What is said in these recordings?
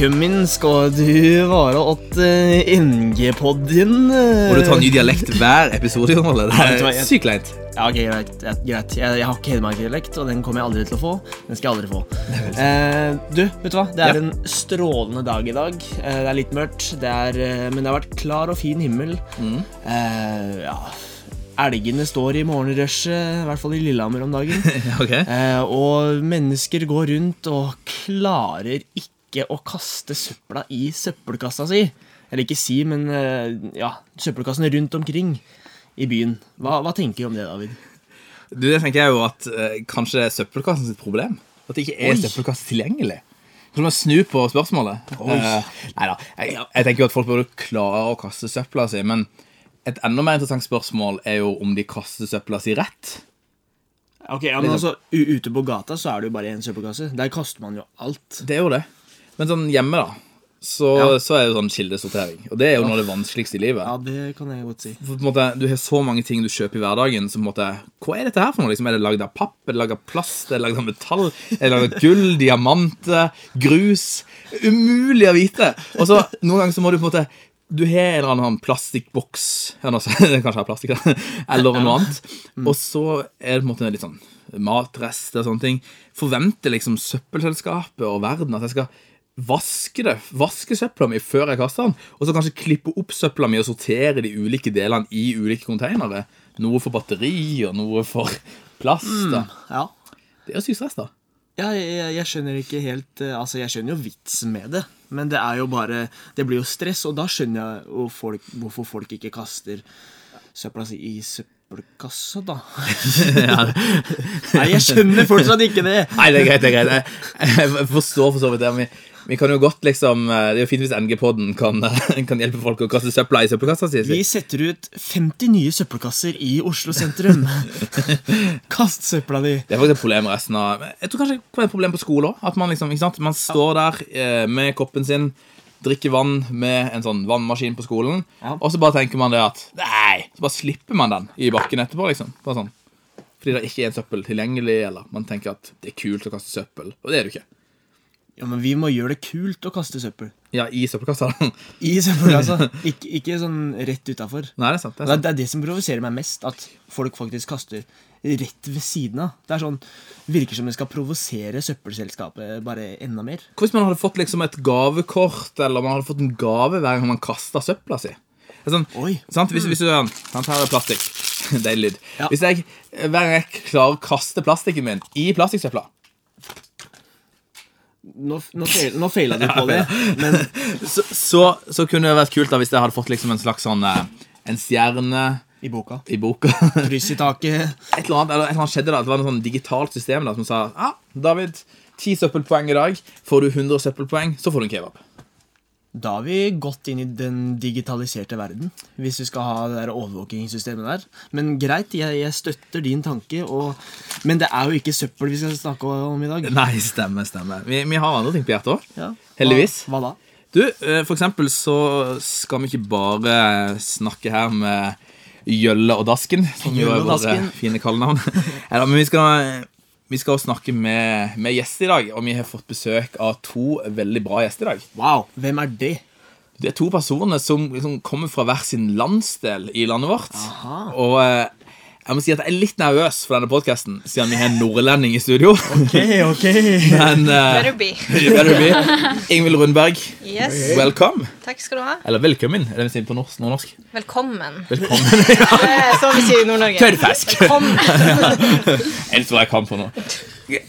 Velkommen skal du være åt uh, NG-podden. Må du ta ny dialekt hver episode? Eller? Det er sykt leit. Ja, ok, greit. Greit. Jeg, jeg har ikke hedmarksdialekt, og den kommer jeg aldri til å få. Den skal jeg aldri få. Eh, du, vet du hva? Det er Ja. en strålende dag i dag. Eh, det er litt mørkt, det er, eh, men det har vært klar og fin himmel. Mm. Eh, ja, elgene står i morgenrushet, i hvert fall i Lillehammer om dagen. okay. Eh, og mennesker går rundt og klarer ikke å kaste søpla i søppelkassa si. Eller ikke si, men eh, ja, søppelkassene rundt omkring i byen. Hva, hva tenker du om det, David? Du, det tenker jeg jo at eh, kanskje det er søppelkassen sitt problem. At det ikke er Oi. søppelkasse tilgjengelig. Kanskje man snu på spørsmålet. Oi. Uh, nei da. Jeg, jeg tenker jo at folk burde klare å kaste søpla si, men et enda mer interessant spørsmål er jo om de kaster søpla si rett. Ok, ja, men altså, Ute på gata så er det jo bare én søppelkasse. Der kaster man jo alt. Det er jo det. Men sånn hjemme, da, så, Ja. så er det sånn kildesortering. Og det er jo noe av det vanskeligste i livet. Ja, det kan jeg godt si. For på en måte, Du har så mange ting du kjøper i hverdagen. som på en måte, Hva er dette her for noe? Liksom, er det lagd av papp? Er det lagd av plast? Er det lagd av metall? Er det lagd av gull? Diamanter? Grus? Umulig å vite! Og så Noen ganger så må du på en måte Du har en eller annen plastikkboks så- Kanskje er plastikk. Eller noe annet. Og så er det på en måte litt sånn matrester og sånne ting. Forventer liksom søppelselskapet og verden at jeg skal vaske det, vaske søpla mi før jeg kaster den, og så kanskje klippe opp søpla mi og sortere de ulike delene i ulike konteinere. Noe for batteri og noe for plast. da. Ja. Det er jo sykt stress, da. Ja, jeg, jeg- skjønner ikke helt eh, Altså, jeg skjønner jo vitsen med det, men det er jo bare Det blir jo stress, og da skjønner jeg folk, hvorfor folk ikke kaster søpla si i søppelkassa, da. Nei, jeg skjønner fortsatt ikke det. Nei, det er greit. det er greit. Jeg, forstår for så vidt det. Vi, vi kan jo godt liksom Det er jo fint hvis NG-podden kan, kan hjelpe folk å kaste søpla i søppelkassa Sier Vi setter ut 50 nye søppelkasser i Oslo sentrum. Kast søpla di. Det er faktisk et problem resten av Jeg tror kanskje det kan være et problem på skole òg. At man liksom, ikke sant? Man står der eh, med koppen sin, drikker vann med en sånn vannmaskin på skolen, Ja. og så bare tenker man det at Nei! Så bare slipper man den i bakken etterpå, liksom. Bare sånn. Fordi det ikke er søppel tilgjengelig, eller man tenker at det er kult å kaste søppel. Og det er det ikke. Ja, men vi må gjøre det kult å kaste søppel. Ja, i søppelkassa. I søppelkassa. Ikke, ikke sånn rett utafor. Det er sant. Det er, sant. det er det som provoserer meg mest, at folk faktisk kaster rett ved siden av. Det er sånn, virker som det skal provosere søppelselskapet bare enda mer. Hvis man hadde fått liksom et gavekort, eller man hadde fått en gave hver gang man kasta søpla si? Sånn? Hvis, hvis du sant, Her er plastikk. Deilig lyd. Ja. Hvis jeg hver gang jeg klarer å kaste plastikken min i plastikksøpla Nå, nå, feil, nå feila du på det, men så, så, så kunne det vært kult da hvis jeg hadde fått liksom en slags sånn eh, En stjerne i boka. i boka. Kryss i taket. Et eller annet, eller et eller annet skjedde da Det var et sånn digitalt system da som sa Ja, David, ti søppelpoeng i dag. Får du 100 søppelpoeng, så får du en kebab. Da har vi gått inn i den digitaliserte verden, hvis vi skal ha det der overvåkingssystemet der. Men greit, jeg, jeg støtter din tanke, og, men det er jo ikke søppel vi skal snakke om i dag. Nei, stemmer, stemmer. Vi, vi har andre ting på hjertet òg. Ja. Heldigvis. Hva, hva da? Du, eh, for eksempel så skal vi ikke bare snakke her med Gjølle og Dasken, som jo er våre fine kallenavn. ja, men vi skal, vi skal snakke med, med gjester i dag, og vi har fått besøk av to veldig bra gjester i dag. Wow, hvem er det? Det er to personer som som kommer fra hver sin landsdel i landet vårt. Aha. Og eh, jeg må si at jeg er litt nervøs for denne podkasten, siden vi har en nordlending i studio. Ok, ok. Men uh, Better be. better be. Ingvild Rundberg, Yes. welcome. Takk skal du ha. Eller velkommen, er det vi sier på norsk, nordnorsk. Velkommen. Velkommen. Er sånn vi sier i Nord-Norge. Tørrfisk. Velkommen. Jeg tror jeg kan på nå.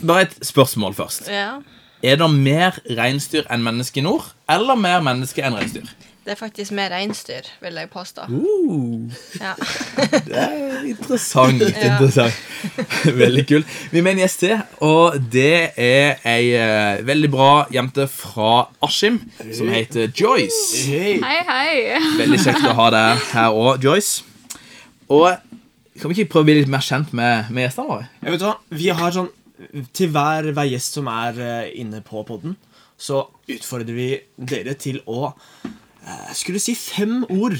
Bare et spørsmål først. Ja, Er det mer reinsdyr enn mennesker i nord, eller mer mennesker enn reinsdyr? Det er faktisk mer reinsdyr, vil jeg påstå. Uh, Ja. det er interessant. Interessant. Veldig kult. Vi med en gjest til, og det er ei eh, veldig bra jente fra Askim som heter Joyce. Hei. Hei, hei. Veldig kjekt å ha deg her òg, Joyce. Og kan vi ikke prøve å bli litt mer kjent med, med gjestene våre? Jeg vet hva, vi har sånn Til hver, hver gjest som er eh, inne på podden, så utfordrer vi dere til å eh, Skulle si fem ord.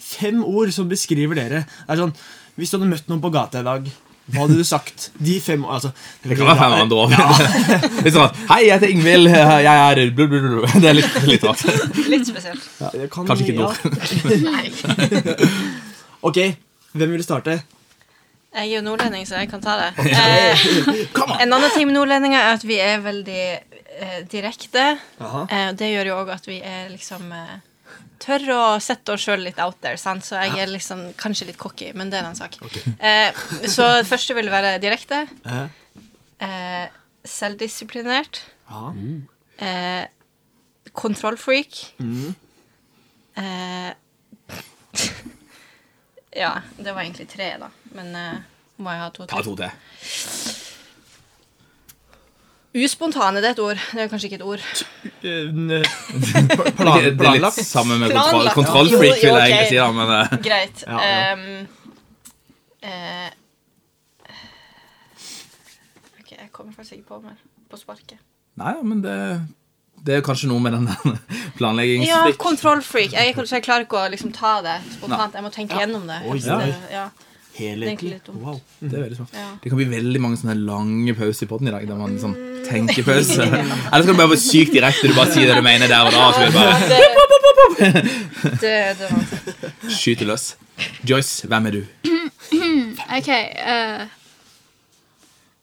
Fem ord som beskriver dere. Det er sånn, Hvis du hadde møtt noen på gata i dag, Hva hadde du sagt? De fem altså, Det kan være fem andre òg. Ja. sånn Hei, jeg heter Ingvild. Jeg er blu, blu, blu. Det er litt, litt rart. Litt spesielt. Ja, kan- Kanskje ikke ja. nord. Ok, hvem vil starte? Jeg er jo nordlending, så jeg kan ta det. Eh, en annen ting med nordlendinger er at vi er veldig eh, direkte. Eh, det gjør jo òg at vi er liksom eh, tør å sette oss sjøl litt out there. Sant? Så jeg er liksom kanskje litt cocky, men det er en sak. sak. Eh, så det første vil være direkte. Eh, Eh, selvdisiplinert. ja. Eh, kontrollfreak. Mm. Eh, ja, det var egentlig tre, da. Men eh, må jeg ha to Ta to til. Uspontane, det er et ord. Det er kanskje ikke et ord. Eh, Det er litt sammen samme med kontroll, kontrollfreak, vil jeg egentlig si. da, Men eh, Greit. Ja, ja. Um, eh, ok, jeg kommer faktisk ikke på mer på sparket. Nei, men det, det er kanskje noe med den der Ja, kontrollfreak. Jeg, er- så jeg klarer ikke å liksom, ta det spontant. Jeg må tenke gjennom det. Oi, ja. det ja. Helhetlig. Wow. Mm. Det er veldig smart. Ja. Det kan bli veldig mange sånne lange pauser i podden i dag, der man sånn tenker pause. Eller kan du bare være sykt direkte, du bare sier det du mener der og da, så bare Det, det, det var Skyter løs. Joyce, hvem er du? Ok. Uh,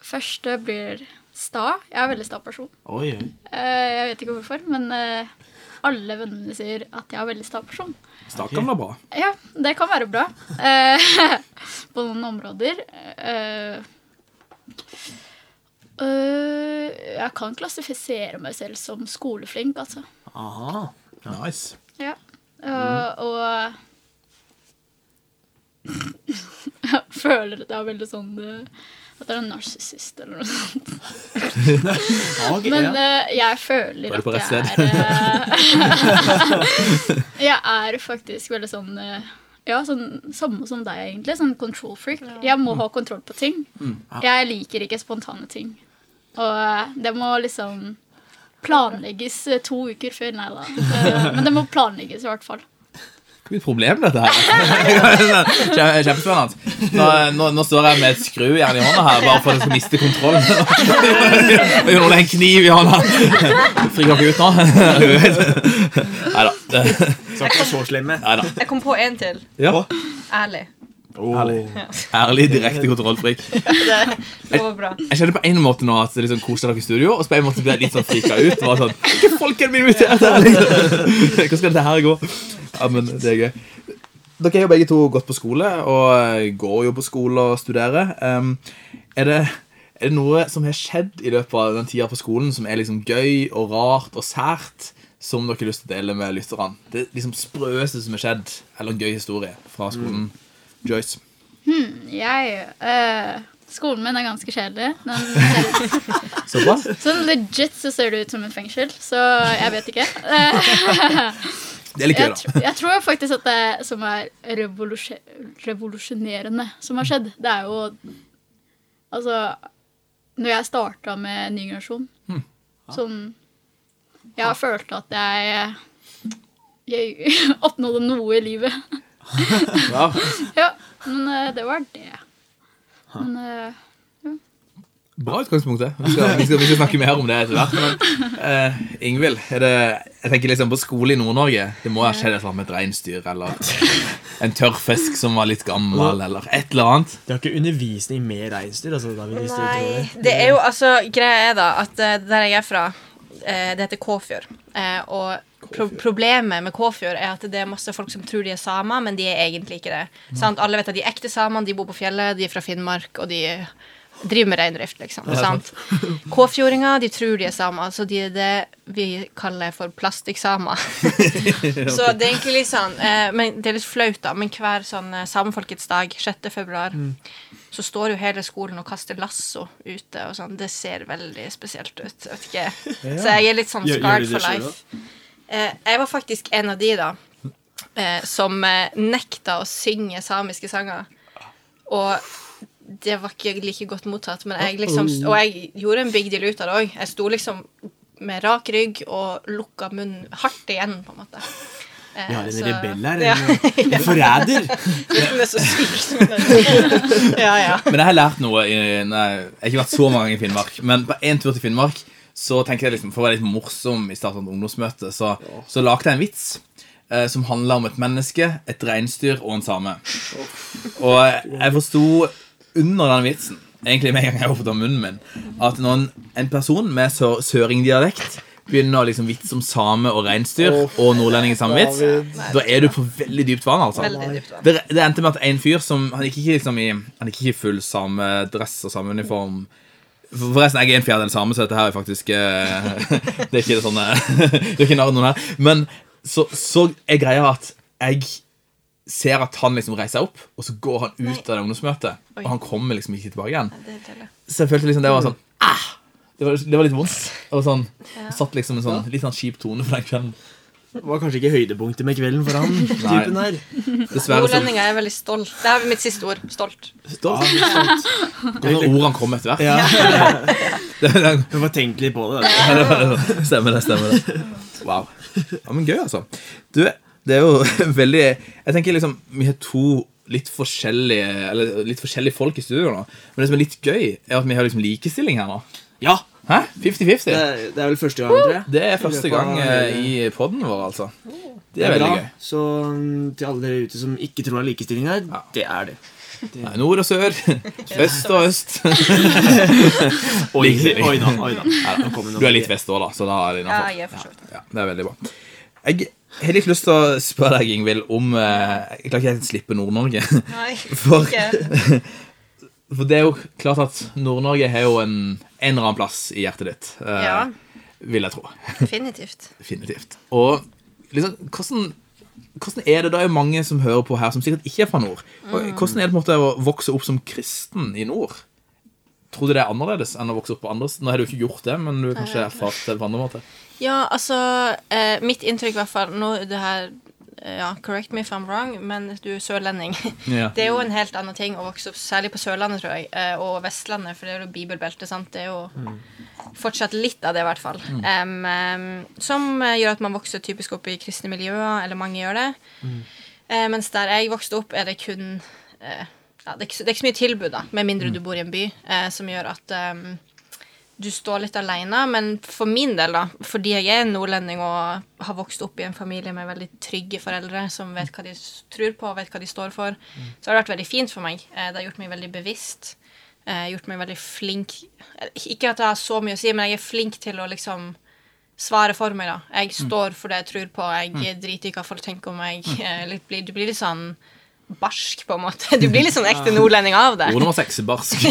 første blir sta. Jeg er en veldig sta person. Oi, oi. Eh, jeg vet ikke hvorfor, men eh, alle vennene sier at jeg er veldig sta person. Sta kan være bra. Ja, det kan være bra. Eh, på noen områder. Eh, øh, jeg kan klassifisere meg selv som skoleflink, altså. Aha. Nice. Ja. Eh, og jeg føler at jeg er veldig sånn eh, At det er en narsissist eller noe sånt. okay, Men ja. eh, jeg føler at jeg er eh, Jeg er faktisk veldig sånn uh, ja, sånn samme som deg, egentlig. Sånn control freak. Jeg må ha kontroll på ting. Jeg liker ikke spontane ting. Og det må liksom planlegges to uker før. Nei da. Men det må planlegges i hvert fall. Hva blir problemet dette her? Kjempe- Kjempespennende. Nå, nå, nå står jeg med et skrujern i hånda her, bare for at jeg skal miste kontrollen. Og gjør noe med en kniv i hånda. Friker ikke ut nå. Neida. Skal ikke være så slemme. Neida. Jeg kom på en til. Ja. Ærlig. Ærlig. Ærlig, direkte kontrollfrik. Det, går bra. Jeg kjenner på en måte nå at det liksom sånn dere i studio, og så på en måte blir jeg litt sånn frika ut. Og sånn, Hvilke folk er invitert? Hvordan skal dette her gå? Ja, men det er gøy. Dere er jo begge to gått på skole, og går jo på skole og studerer. Um, er, det, er det noe som har skjedd i løpet av den tida på skolen som er liksom gøy og rart og sært, som dere har lyst til å dele med lytterne? Det liksom sprøeste som har skjedd, eller en gøy historie fra skolen. Joyce. Jeg uh, Skolen min er ganske kjedelig. Såpass? sånn legit så ser det ut som et fengsel, så jeg vet ikke. Det er litt gøy, jeg, da. tr jeg tror faktisk at det som er revolusjonerende som har skjedd, det er jo Altså Når jeg starta med ny generasjon Sånn Jeg har følt at jeg Jeg oppnådde noe i livet. Ja. Ja, men eh, det var det. Men eh, Bra utgangspunkt, det. Vi skal, vi, skal, vi skal snakke mer om det etter hvert. Men uh, Ingvild, er det, jeg tenker liksom på skole i Nord-Norge. Det må ha skjedd et eller annet med et reinsdyr eller en tørrfisk som var litt gammel, eller et eller annet. Det har ikke undervisning med reinsdyr. Altså, Nei, det. det er jo altså Greia er da at eh, der jeg er fra, eh, det heter Kåfjord. Eh, og pro problemet med Kåfjord er at det er masse folk som tror de er samer, men de er egentlig ikke det. Sant? Alle vet at de ekte samene de bor på fjellet, de er fra Finnmark, og de driver med reindrift, liksom. sant? Kåfjordinger de tror de er samer, så de er det vi kaller for plastikksamer. Så det er egentlig litt sånn eh, Men det er litt flaut, da. Men hver sånn eh, samefolkets dag, 6. februar, så står jo hele skolen og kaster lasso ute og sånn. Det ser veldig spesielt ut. Vet ikke. Så jeg er litt sånn scarred for selv, life. Eh, jeg var faktisk en av de, da, eh, som eh, nekta å synge samiske sanger. Og det var ikke like godt mottatt, men jeg liksom Og jeg gjorde en big deal ut av det òg. Jeg sto liksom med rak rygg og lukka munnen hardt igjen, på en måte. Eh, Vi har en så- rebell her. Ja. En, en forræder. Er ja, ja. Men jeg har lært noe i, nei, Jeg har ikke vært så mange ganger i Finnmark, men på en tur til Finnmark så tenkte jeg liksom, For å være litt morsom i starten av ungdomsmøtet, så, så lagde jeg en vits eh, som handla om et menneske, et reinsdyr og en same. Og jeg forsto under den vitsen, egentlig med en gang jeg åpnet munnen min, at når en, en person med sør, søringdialekt begynner å liksom vitse om same og reinsdyr og nordlending i samme vits, da er du på veldig dypt vann, altså. Dypt vann. Det, det endte med at en fyr som Han gikk ikke liksom i Han gikk ikke i full samme dress og samme uniform. Forresten, jeg er en fjerdedel same, så dette her er faktisk eh, Det er ikke det sånne Det er ikke narr noen her. Men så, så er greia at jeg ser at han liksom reiser seg opp, og så går han ut av det ungdomsmøtet. Oi. Og han kommer liksom ikke tilbake igjen. Det ille. Så jeg følte liksom det var sånn ah! det, var, det var litt vondt. Og sånn, ja. satt liksom en sånn litt sånn kjip tone for den kvelden. Det var kanskje ikke høydepunktet med kvelden for han typen her. Nordlendinger er veldig stolt. Det er mitt siste ord. Stolt. Stolt. Når ordene kom etter hvert. Ja. Du får tenke litt på det. Ja, det det Stemmer det, stemmer det. Wow. Ja, men gøy, altså. Du, det er jo veldig Jeg tenker liksom Vi har to litt forskjellige Eller litt forskjellige folk i studio nå. Men det som er litt gøy, er at vi har liksom likestilling her nå. Ja, Hæ? 50-50. det, det er vel første gang, tror jeg. Det er første gang eh, i poden vår, altså. Det er veldig bra. gøy. Så mm, til alle dere ute som ikke tror det er likestilling her, Ja. det er det. det. Nei, Nord og sør. Øst og øst. Oi, oi da, oi da. Du er litt vest òg, da, så da er det Ja, innafor. for. Ja, det er veldig bra. Jeg har litt lyst til å spørre deg, Ingvild, om eh, Jeg klarer ikke helt å slippe Nord-Norge. Nei, For, ikke. for det er jo klart at Nord-Norge har jo en, en eller annen plass i hjertet ditt. eh, Ja, Vil jeg tro. definitivt. Definitivt. Og liksom, hvordan, hvordan er det? Det er jo mange som hører på her, som sikkert ikke er fra nord. Hvordan er det på en måte å vokse opp som kristen i nord? Tror du det er annerledes enn å vokse opp på andre Nå har du ikke gjort det, men du har kanskje erfart det på andre måter. Ja, altså eh, Mitt inntrykk, i hvert fall nå, det her eh, ja, Correct me if I'm wrong, men du er sørlending. Yeah. Det er jo en helt annen ting å vokse opp, særlig på Sørlandet, tror jeg, eh, og Vestlandet, for det er jo bibelbeltet, sant. Det er jo fortsatt litt av det, i hvert fall. Em, Um, som eh, gjør at man vokser typisk opp i kristne miljøer, eller mange gjør det. Eh, mens der jeg vokste opp, er det kun eh, ja, det, er ikke, så- mye tilbud, da, med mindre du bor i en by, eh, som gjør at em, du står litt alene, men for min del, da, fordi jeg er en nordlending og har vokst opp i en familie med veldig trygge foreldre som vet hva de tror på, vet hva de står for, så har det vært veldig fint for meg. Eh, Det har gjort meg veldig bevisst. eh, Gjort meg veldig flink eh, Ikke at jeg har så mye å si, men jeg er flink til å liksom svare for meg, da. Jeg står for det jeg tror på. Jeg driter i hva folk tenker om meg. Blir- du blir litt sånn barsk, på en måte. Du blir litt sånn ekte nordlending av det. Ord nummer seks, barsk.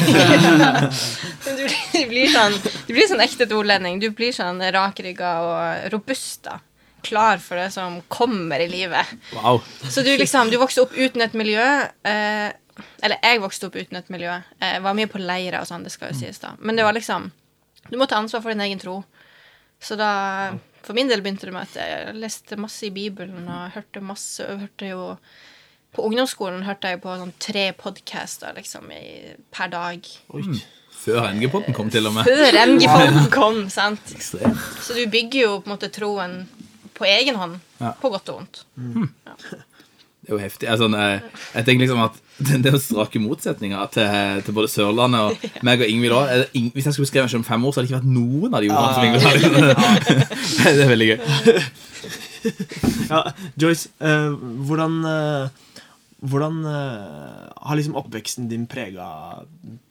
Du blir, du blir sånn Du blir sånn ekte nordlending. Du blir sånn rakrygga og robust, da. Klar for det som kommer i livet. Wow. Så du liksom Du vokste opp uten et miljø. Eh, eller jeg vokste opp uten et miljø. Jeg var mye på leirer og sånn, det skal jo sies, da. Men det var liksom Du må ta ansvar for din egen tro. Så da For min del begynte det med at jeg leste masse i Bibelen og hørte masse og Hørte jo På ungdomsskolen hørte jeg på sånn tre podcaster liksom i, per dag. Før NG-podden kom, til og med. Før MG-podden kom, sant? Ekstremt. Så du bygger jo på en måte troen på egen hånd, Ja. på godt og vondt. Det er jo heftig. Altså, jeg, jeg tenker liksom at det det er jo strake motsetninger til, til både Sørlandet og meg og Ingvild òg. Hvis jeg skulle skrevet meg om fem år, så hadde det ikke vært noen av de ordene som Ingvild har. Det er veldig gøy. Ja, Joyce, eh, hvordan eh, Hvordan uh, har liksom oppveksten din prega,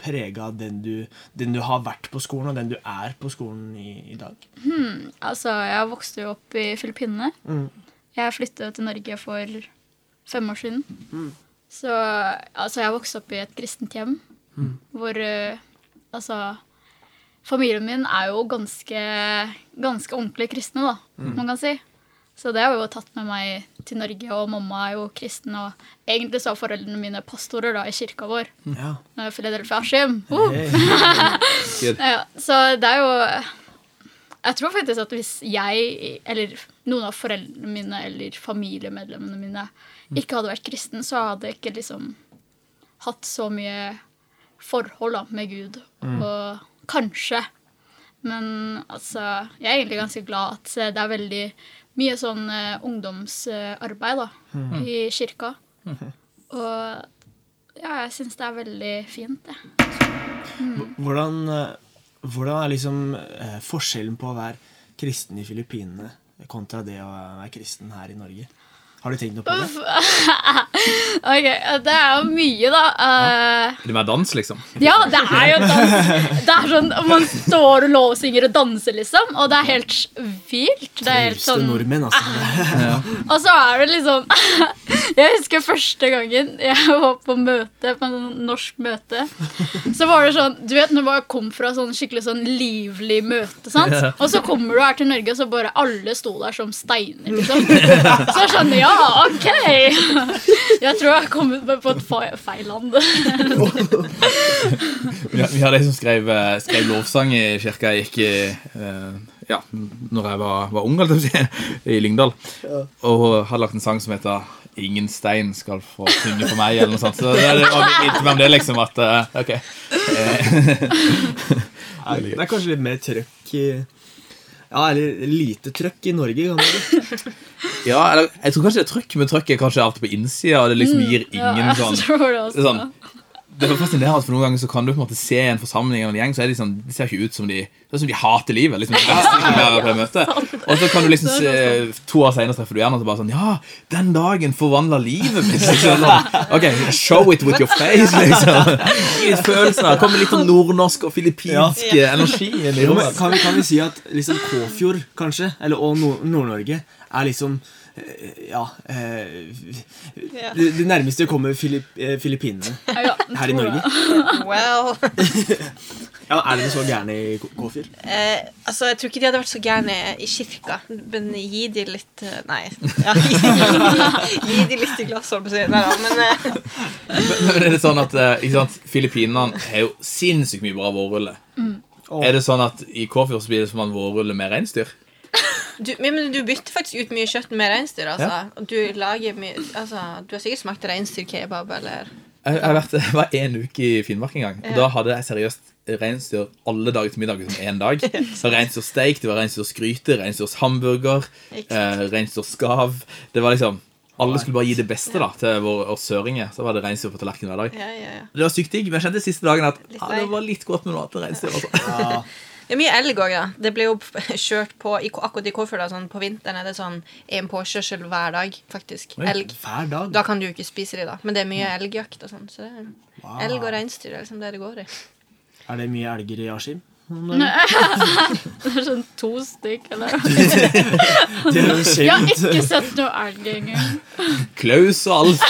prega den, du, den du har vært på skolen, og den du er på skolen i, i dag? Altså, jeg vokste jo opp i Filippinene. Mm. Jeg flyttet til Norge for fem år siden. Så altså, jeg vokste opp i et kristent hjem hvor uh, altså Familien min er jo ganske, ganske ordentlig kristne, da, man kan si. Så det har jo tatt med meg til Norge, og mamma er jo kristen. Og egentlig så er foreldrene mine pastorer da i kirka vår. Ja. Philadelphia Hashem. Uh! Hey. Ja, så det er jo Jeg tror faktisk at hvis jeg, eller noen av foreldrene mine eller familiemedlemmene mine, ikke hadde vært kristen, så hadde jeg ikke liksom hatt så mye forhold da, med Gud. Og kanskje Men altså, jeg er egentlig ganske glad at det er veldig mye sånn uh, ungdomsarbeid da, i kirka. Og ja, jeg syns det er veldig fint, det. Hvordan, eh, hvordan er liksom eh, forskjellen på å være kristen i Filippinene kontra det å være kristen her i Norge? Har du tenkt noe på det? Ok, Det er jo mye, da. Eh, Er det mer dans, liksom? ja, det er jo dans. Det er sånn, Man står og lovsynger og danser, liksom. Og det er helt vilt. Det er helt sånn nordmenn, altså. Og så er det liksom Jeg husker første gangen jeg var på møte, på en norsk møte. Så var det sånn Du vet når man kom fra sånn skikkelig sånn livlig møte, sant? Ja. Og så kommer du her til Norge, og så bare alle sto der som steiner, liksom. Så jeg skjønner Ja, OK! Jeg tror jeg har kommet på et feil land. Vi, har ei som skrev, eh, skrev lovsang i kirka jeg gikk i eh, Ja, når jeg var, var ung, holdt jeg i Lyngdal. Og hadde lagt en sang som heter 'Ingen stein skal få synge for meg', eller noe sånt. Så det, var litt mer om det, liksom, at eh, OK. Det er kanskje litt mer trøkk i Ja, eller lite trøkk i Norge. Kan. Ja, eller, jeg tror kanskje det er trøkk, men trøkk er kanskje alltid på innsida, og det liksom gir Ja, ingen ja, sånn det sånn det er fascinerende, for Noen ganger så kan du på en måte se en forsamling eller en gjeng, så er de sånn, de ser ikke ut som de det er som de hater livet. liksom. Og så kan du liksom se, to år senere treffer du gjerne og så bare sånn Ja, den dagen forvandla livet mitt. Liksom, sånn, ok, show it with your face, liksom. Litt følelser. Kommer litt sånn nordnorsk og filippinsk energi kan, vi, kan vi si at liksom Kåfjord, kanskje, eller, og Nord- Nord-Norge, er liksom eh, Ja eh, det, nærmeste kommer Filipp, eh, Filippinene her i Norge. Well Ja, Er det så gærne i K- Kåfjord? eh, Altså, jeg tror ikke de hadde vært så gærne i kirka, men gi de litt Nei. Ja, gi, gi, gi de litt i glass, holdt på å si. Nei da, men eh, Men er det sånn at ikke sant, Filippinene har jo sinnssykt mye bra vårrulle. Er det sånn at i Kåfjord så blir det som en vårrulle med reinsdyr? Du, men du bytter faktisk ut mye kjøtt med reinsdyr, altså. Ja. du lager mye Altså, du har sikkert smakt reinsdyrkebab, eller Jeg, jeg, vært, jeg var en uke i Finnmark en gang. Og Ja. Da hadde jeg seriøst reinsdyr alle dager til middag som én dag. Var reinsdyrsteik, det var reinsdyrskryte, reinsdyrshamburger, eh, reinsdyrskav. Det var liksom Alle skulle bare gi det beste da til vår, oss søringer. Så var det reinsdyr på tallerkenen hver dag. Ja, ja, ja. Det var sykt digg, men jeg kjente siste dagen at ah, det var litt godt med noe annet enn reinsdyr. Altså. Det er mye elg òg, da. Det blir jo kjørt på i, akkurat i Kåfjord. Sånn, på vinteren er det sånn en påkjørsel hver dag, faktisk. Elg. hver dag. Da kan du jo ikke spise de, da. Men det er mye elgjakt og sånn. Så det er Wow. elg og reinsdyr er liksom det det går i. Er det mye elger i Askim? Det er sånn to stykk, eller? Det er jo Jeg har ikke sett noe elg engang. Klaus og alt.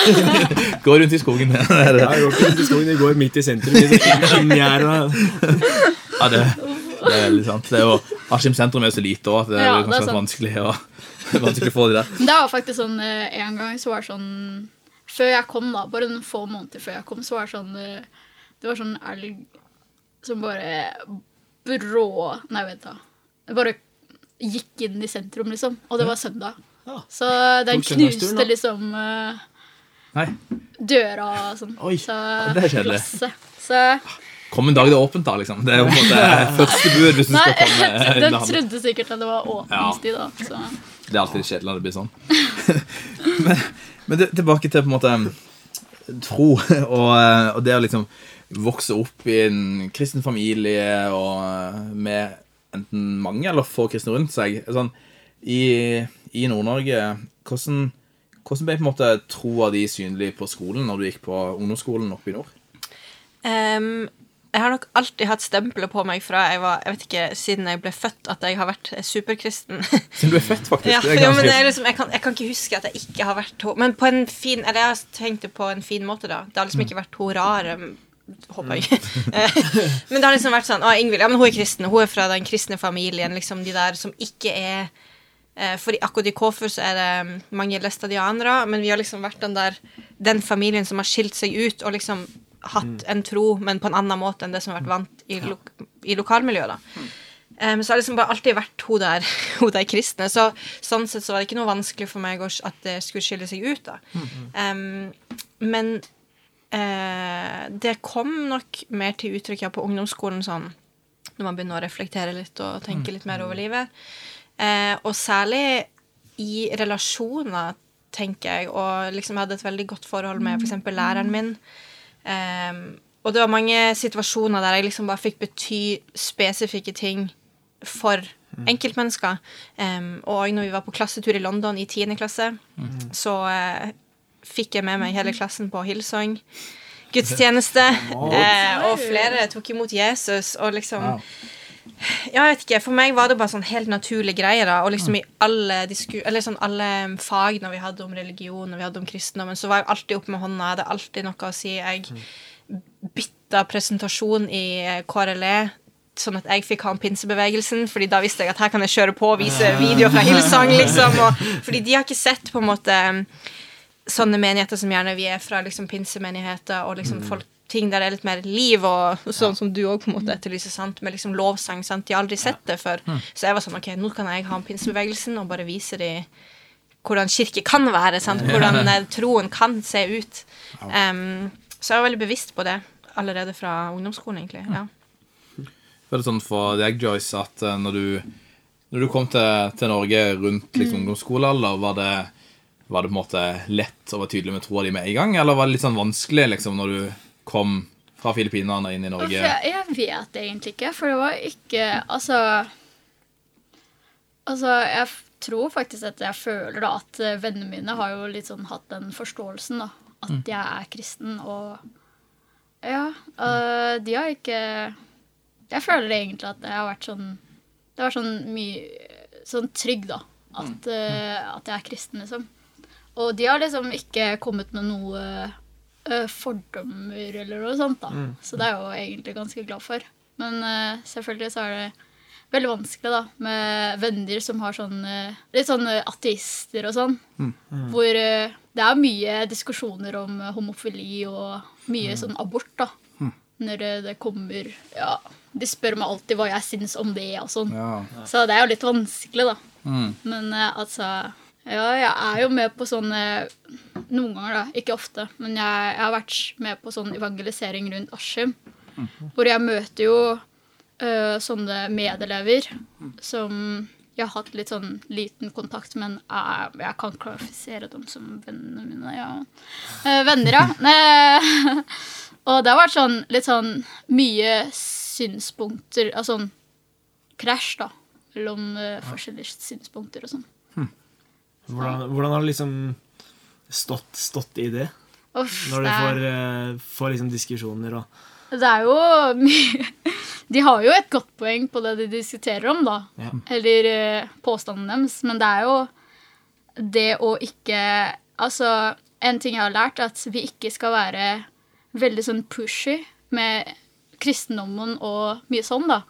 Går rundt i skogen. Jeg går ikke rundt i skogen, jeg går midt i sentrum. i sånn. Ja, det, det er litt sant. Det er jo, Askim sentrum er så lite òg at det er Ja, kanskje det er vanskelig, å, vanskelig å få de der. Det var faktisk sånn eh, en gang så var det sånn Før jeg kom, da, bare noen få måneder før jeg kom, så var det sånn eh, Det var sånn elg som bare brå Nei, vent, da. Det bare gikk inn i sentrum, liksom. Og det var søndag. Ja. Så den knuste liksom eh, Nei, døra og sånn. Oi, så, det er kjedelig. glasset. Så Kom en dag det er åpent, da. liksom. Det er jo på en måte første bud hvis du Nei, skal komme Nei, den trodde sikkert at det var åpningstid, da. Så. Det er alltid kjedelig når det blir sånn. men men det, tilbake til på en måte tro og, og det å liksom vokse opp i en kristen familie og med enten mange eller få kristne rundt seg. Sånn, I i Nord-Norge, hvordan, hvordan ble på en måte troa di synlig på skolen når du gikk på ungdomsskolen oppe i nord? Ehm, jeg har nok alltid hatt stempelet på meg fra jeg var, jeg vet ikke, siden jeg ble født, at jeg har vært superkristen. Siden du er født, faktisk. ja, det er jo, men jeg, liksom, jeg, kan, jeg kan ikke huske at jeg ikke har vært henne. Men på en fin Eller jeg har tenkt det på en fin måte, da. Det har liksom ikke vært hun rare. Håper jeg. Eh, men det har liksom vært sånn Å, Ingvild, ja, men hun er kristen. Hun er fra den kristne familien. Liksom de der som ikke er eh, For i- akkurat i Kåfjord så er det mm, mange læstadianere, men vi har liksom vært den der Den familien som har skilt seg ut og liksom hatt en tro, men på en annen måte enn det som har vært vant i, lo i lokalmiljøet. da. Um, så har det liksom bare alltid vært hun der, hun der kristne. Så sånn sett så var det ikke noe vanskelig for meg at det skulle skille seg ut. da. Um, men uh, det kom nok mer til uttrykk ja, på ungdomsskolen sånn når man begynner å reflektere litt og tenke litt mer over livet. Uh, og særlig i relasjoner, tenker jeg, og liksom jeg hadde et veldig godt forhold med f.eks. Læreren min. Eh, og det var mange situasjoner der jeg liksom bare fikk bety spesifikke ting for enkeltmennesker. Um, og når vi var på klassetur i London i 10. klasse, så uh, fikk jeg med meg hele klassen på Hillsong. Gudstjeneste. Uh, og flere tok imot Jesus, og liksom Ja, jeg vet ikke. For meg var det bare sånn helt naturlig greie. da, Og liksom i alle, eller sånn alle fagene vi hadde om religion og vi hadde om kristendommen, så var jeg alltid oppe med hånda. Jeg hadde alltid noe å si. Jeg bytta presentasjon i KRLE sånn at jeg fikk ha om pinsebevegelsen, fordi da visste jeg at her kan jeg kjøre på og vise videoer fra Hillsong, liksom. Og, fordi de har ikke sett på en måte sånne menigheter som gjerne vi er fra, liksom pinsemenigheter og liksom folk ting der det er litt mer liv, og sånn som du òg etterlyser, sant, med liksom lovsang. sant, De har aldri sett det før. Så jeg var sånn OK, nå kan jeg ha pinsebevegelsen og bare vise dem hvordan kirke kan være, sant, hvordan eh, troen kan se ut. Um, så jeg var veldig bevisst på det allerede fra ungdomsskolen, egentlig. ja. Var det sånn for deg, Joyce, at eh, når du, når du kom til, til Norge rundt liksom, ungdomsskolealder, var det, var det på en måte lett å være tydelig med troa di med en gang, eller var det litt sånn vanskelig liksom, når du kom fra Filippinene inn i Norge? Jeg, jeg vet egentlig ikke, for det var ikke Altså Altså, jeg tror faktisk at jeg føler da at vennene mine har jo litt sånn hatt den forståelsen, da. At Mm. jeg er kristen, og Ja. øh, de har ikke Jeg føler egentlig at det har vært sånn Det har vært sånn mye Sånn trygg, da. At, øh, at jeg er kristen, liksom. Og de har liksom ikke kommet med noe fordommer eller noe sånt, da. Så det er jeg jo egentlig ganske glad for. Men uh, selvfølgelig så er det veldig vanskelig da, med venner som har sånn øh, litt sånn ateister og sånn. Hvor uh, det er mye diskusjoner om homofili og mye sånn abort, da. Når øh, det kommer Ja, de spør meg alltid hva jeg syns om det og sånn. Ja. Så det er jo litt vanskelig, da. Mm. Men uh, altså Ja, jeg er jo med på sånne Noen ganger, da. Ikke ofte. Men jeg, jeg har vært med på sånn evangelisering rundt Askim. Hvor jeg møter jo uh, sånne medelever som jeg har hatt litt sånn liten kontakt med. Men jeg, jeg kan kvalifisere dem som vennene mine. Ja. Uh, venner, ja. Eh, og det har vært sånn litt sånn mye synspunkter Altså sånn krasj, da. Mellom uh, forskjellige synspunkter og sånn. Hvordan, hvordan har du liksom stått, stått i det? Uff, Når du får, eh, får liksom diskusjoner og Det er jo mye De har jo et godt poeng på det de diskuterer om, da. Ja. Eller eh, påstanden deres. Men det er jo det å ikke Altså, en ting jeg har lært, er at vi ikke skal være veldig sånn pushy med kristendommen og mye sånn, da.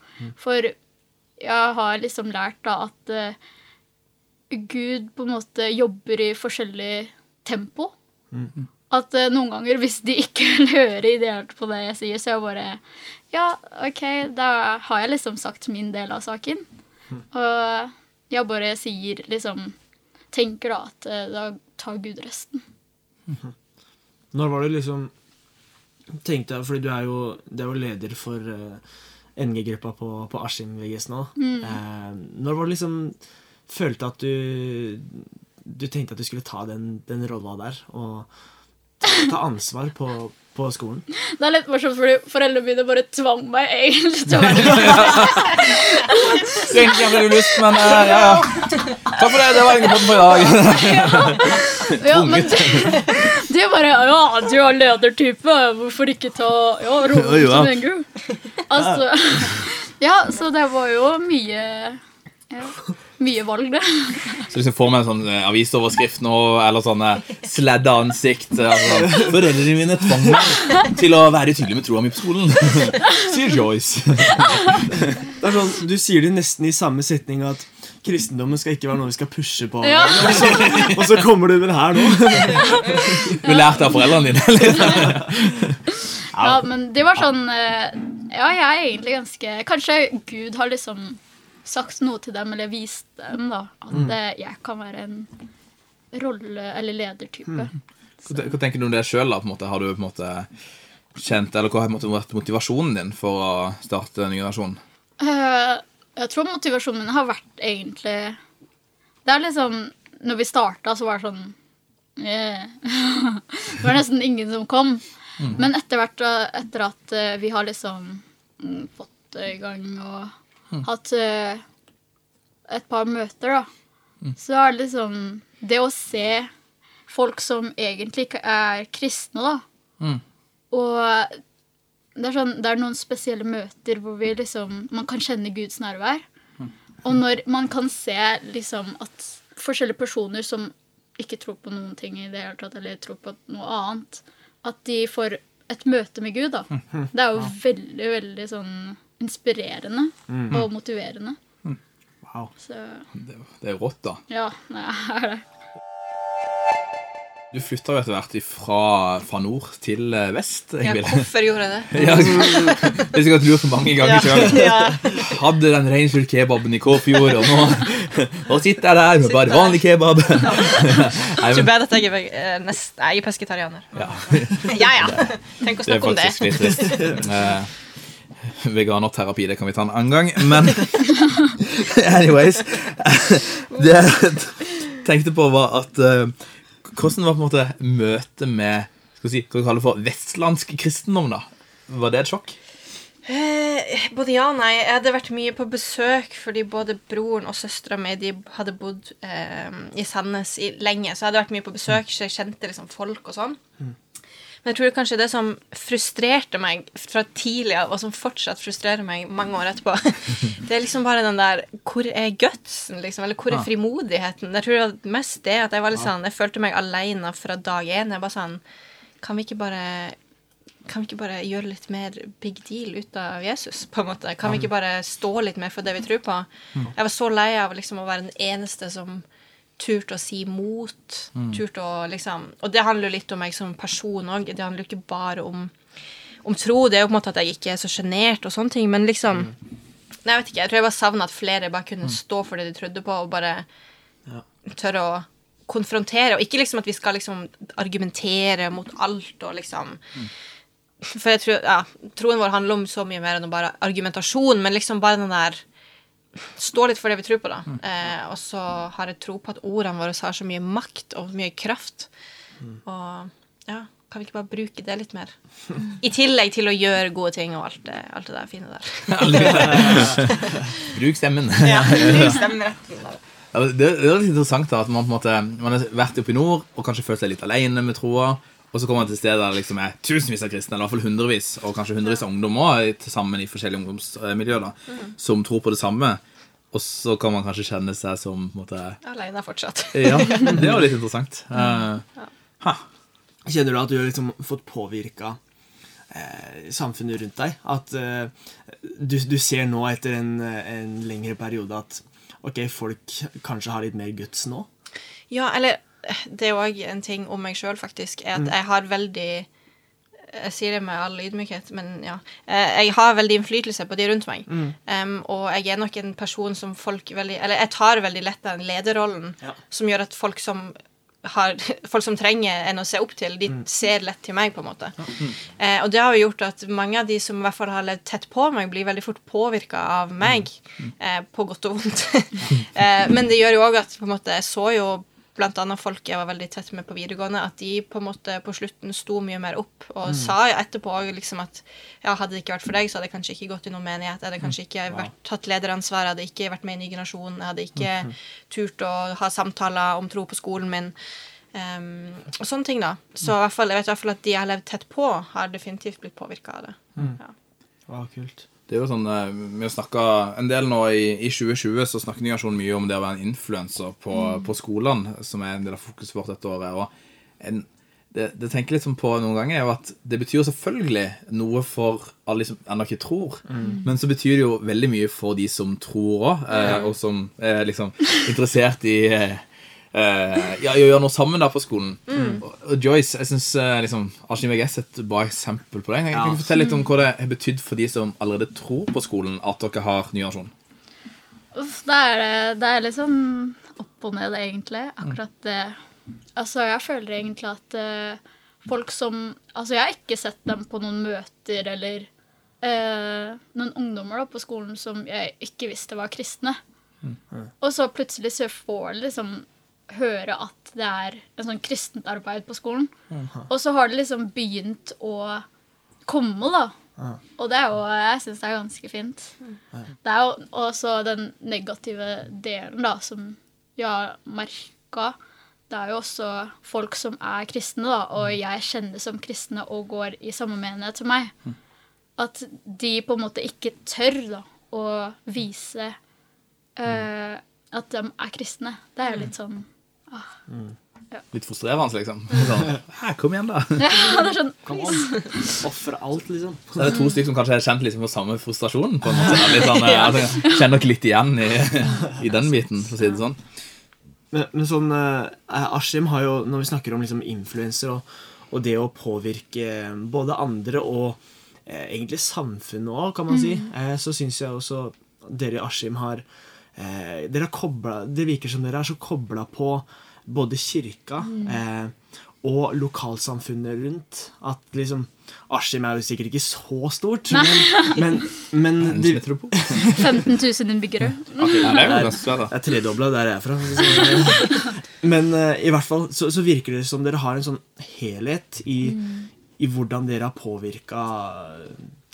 For jeg har liksom lært da at eh, Gud på en måte jobber i forskjellig tempo. At uh, noen ganger, hvis de ikke vil høre ideelt på det jeg sier, så er jeg bare Ja, OK, da har jeg liksom sagt min del av saken. Og jeg bare sier liksom Tenker da at eh, da tar Gud resten. Når var det liksom Tenkte jeg, fordi du er jo, du er jo leder for uh, NG-gruppa på, på Askim VGS nå. Eh, når var det liksom Følte at du Du tenkte at du skulle ta den, den rolla der og ta, ansvar på, på skolen? Det er litt morsomt, fordi foreldrene mine bare tvang meg egentlig til å være med. Så egentlig hadde du lyst, men uh, ja, ja. Takk for det. Det var egentlig for i dag. Ja, men de, de bare Ja, du er ledertype, hvorfor ikke ta Ja, Ja, rollen ja. som NGO? Altså Ja, så det var jo mye ja, Mye valg, det. Så liksom får vi en sånn eh, avisoverskrift nå, eller sånne sladda ansikt. eh, Altså, Foreldrene mine tvang meg til å være tydelig med troa mi på skolen. Sier Joyce. Det er sånn, Du sier det nesten i samme setning at kristendommen skal ikke være noe vi skal pushe på. Ja. Og, så, og så kommer du med det her nå. Du lærte av foreldrene dine. Ja, men det var sånn eh, Ja, jeg er egentlig ganske Kanskje Gud har liksom sagt noe til dem, eller vist dem, da. At mm. jeg kan være en rolle- eller ledertype. Hva hva tenker du om det sjøl? Har du på en måte kjent, eller hva har måte vært motivasjonen din for å starte en ny generasjon? Uh, jeg tror motivasjonen min har vært egentlig Det er liksom Når vi starta, så var det sånn yeah. Det var nesten ingen som kom. Men etter hvert, eh, etter at eh, vi har liksom mm, fått i gang og hatt uh, et par møter, da, så er det liksom Det å se folk som egentlig ikke er kristne, da, Mm. og det er, sånn, det er noen spesielle møter hvor vi liksom, man kan kjenne Guds nærvær. Og når man kan se liksom at forskjellige personer som ikke tror på noen ting i det hele tatt, eller tror på noe annet, at de får et møte med Gud, da. Det er jo veldig, veldig sånn inspirerende og motiverende. Wow. Så Det, det er rått, da. ja, det er det. Du flytta jo etter hvert fra, fra nord til eh, vest, Ja, hvorfor gjorde jeg det? Ja, det er sikkert lurt mange ganger sjøl. Ja. Hadde den reinsdyrkebaben i Kåfjord, og nå og sitter jeg der med bare vanlig kebab. Ikke bedre at jeg er, eh, nest, jeg er pesketarianer. ja, Ja, ja. Tenk å det er snakke om det. faktisk litt trist. Veganerterapi, det kan vi ta en annen gang, men Anyways. Det jeg tenkte på, var at eh, Hvordan var på en måte møtet med skal vi si, hva vi kaller for vestlandsk kristendom? da? Var det et sjokk? Eh, både ja og nei. Jeg hadde vært mye på besøk fordi både broren og søstera mi de hadde bodd eh, i Sandnes i, lenge. Så jeg hadde vært mye på besøk, så jeg kjente liksom folk og sånn. Men jeg tror kanskje det som frustrerte meg fra tidlig av, og som fortsatt frustrerer meg mange år etterpå, det er liksom bare den der Hvor er gutsen, liksom? Eller hvor er frimodigheten? Jeg tror det var mest det at jeg var litt sånn Jeg følte meg aleine fra dag én. Jeg bare sånn Kan vi ikke bare kan vi ikke bare gjøre litt mer big deal ut av Jesus? på en måte? Kan vi ikke bare stå litt mer for det vi tror på? Jeg var så lei av liksom å være den eneste som turte å si mot. turt å liksom Og det handler jo litt om meg som person òg. Det handler jo ikke bare om, om tro. Det er jo på en måte at jeg ikke er så sjenert og sånne ting, men liksom Nei, jeg vet ikke. Jeg tror jeg bare savna at flere bare kunne stå for det de trodde på, og bare tørre å konfrontere. Og ikke liksom at vi skal liksom argumentere mot alt og liksom For jeg tror ja, troen vår handler om så mye mer enn bare argumentasjon, men liksom bare den der Stå litt for det vi tror på, da. Eh, og så har jeg tro på at ordene våre har så mye makt og mye kraft. Og ja, kan vi ikke bare bruke det litt mer? I tillegg til å gjøre gode ting og alt det, alt det der fine der. Bruk stemmen. Ja, bruk stemmen rett Ja, det, det er litt interessant da, at man på en måte Man har vært oppe i nord og kanskje følt seg litt alene med troa. Og så kommer man til steder der det liksom er tusenvis av kristne, eller i hvert fall hundrevis, og kanskje hundrevis av ungdommer òg, sammen i forskjellige ungdomsmiljøer, da, som tror på det samme. Og så kan man kanskje kjenne seg som på en måte, Alene fortsatt. Ja, det er jo litt interessant. Eh, ha. Kjenner du at du har liksom fått påvirka eh, samfunnet rundt deg? At eh, du, du ser nå etter en, en lengre periode at ok, folk kanskje har litt mer guts nå? Ja, eller det er òg en ting om meg sjøl, faktisk, er at jeg har veldig Jeg sier det med all ydmykhet, men ja. eh, Jeg har veldig innflytelse på de rundt meg. Um, og jeg er nok en person som folk veldig Eller jeg tar veldig lett den lederrollen Ja. som gjør at folk som har, folk som trenger en å se opp til, de ser lett til meg, på en måte. Eh, og det har jo gjort at mange av de som i hvert fall har levd tett på meg, blir veldig fort påvirka av meg, eh, på godt og vondt. eh, men det gjør jo òg at på en måte, jeg så jo annet folk jeg var veldig tett med på videregående, at de på en måte på slutten sto mye mer opp og sa etterpå liksom at ja, hadde det ikke vært for deg, så hadde jeg kanskje ikke gått i noen menighet, jeg hadde kanskje ikke vært, tatt lederansvar, jeg hadde ikke vært med i Ny generasjon, jeg hadde ikke turt å ha samtaler om tro på skolen min. Um, og sånne ting, da. Så mm. jeg vet i hvert fall at de jeg har levd tett på, har definitivt blitt påvirka av det. Ja. Wow, kult. Det er jo sånn, eh, Vi har en del nå i, i 2020, så snakker Nyasjon mye om det å være en influenser på, på skolene, som er en del av fokuset vårt dette året. og en, det, det tenker litt sånn på noen ganger, er jo at det betyr selvfølgelig noe for alle som ennå ikke tror, men så betyr det jo veldig mye for de som tror òg, eh, og som er liksom interessert i eh, eh, ja, gjør noe sammen da på skolen. Mm. og Joyce, jeg syns uh, liksom, Arkin VGS er et bra eksempel på det. Kan, kan du fortelle litt om hva det har betydd for de som allerede tror på skolen, at dere har ny generasjon? Det er, det- er litt sånn opp og ned, egentlig. Akkurat det. Altså, jeg føler egentlig at uh, folk som Altså, jeg har ikke sett dem på noen møter eller uh, noen ungdommer da, på skolen som jeg ikke visste var kristne. Og så plutselig så får liksom høre at det er en sånn kristent arbeid på skolen. Og så har det liksom begynt å komme, da. Og det er jo Jeg syns det er ganske fint. Det er jo også den negative delen, da, som jeg har merka. Det er jo også folk som er kristne, da, og jeg kjenner som kristne og går i samme menighet som meg. At de på en måte ikke tør da, å vise uh, at de er kristne. Det er jo litt sånn Litt frustrerende, liksom. Sånn, Hæ, kom igjen, da. Ja, det er sånn on. Ofre alt, liksom. Så er det to stykker som kanskje har kjent liksom på samme frustrasjon. på en måte. Litt sånn, ja. altså, Kjenner dere litt igjen i, i den biten, for å si det sånn. Men, men sånn eh, Askim har jo, når vi snakker om liksom influenser og, og det å påvirke både andre og eh, egentlig samfunnet òg, kan man si, eh, så syns jeg også dere i Askim har eh, koblet, Det virker som dere er så kobla på både kirka eh, og lokalsamfunnet rundt. At liksom Askim er jo sikkert ikke så stort, men, men, men du, 15 000 innbyggere. Okay, det er jo ganske svært, da. det er tredobla der jeg er fra. Men eh, i hvert fall så, så virker det som dere har en sånn helhet i, i hvordan dere har påvirka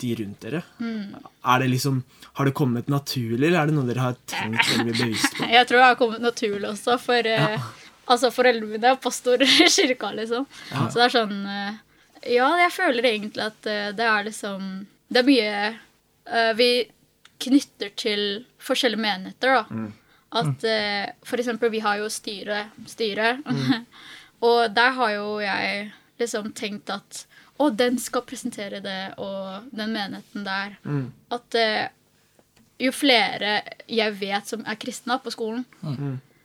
de rundt dere. Er det liksom, Har det kommet naturlig, eller er det noe dere har tenkt veldig bevisst på? Jeg tror det har kommet naturlig også, for eh, altså foreldrene mine er pastorer i kirka, liksom. Så det er sånn uh, Ja, jeg føler egentlig at uh, det er liksom Det er mye vi knytter til forskjellige menigheter, da. At eh, for eksempel, vi har jo styre, styre. og der har jo jeg liksom tenkt at å, den skal presentere det, og den menigheten der. At uh, jo flere jeg vet som er kristne på skolen,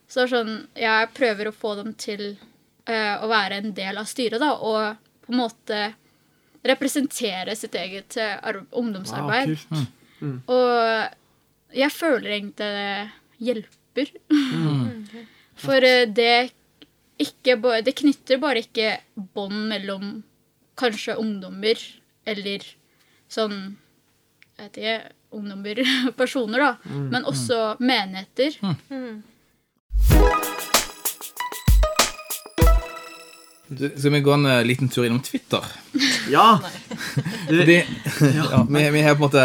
så det er sånn Jeg prøver å få dem til uh, å være en del av styret, da, og på en måte representere sitt eget ungdomsarbeid. Wow, ungdomsarbeid. kult. Og jeg føler egentlig det hjelper. For eh, det ikke Det knytter bare ikke bånd mellom kanskje ungdommer eller sånn Jeg vet ikke Ungdommer, personer, da. Men også menigheter. Du, Skal vi gå en eh, liten tur innom Twitter? Ja! Fordi, ja, vi, vi har på en måte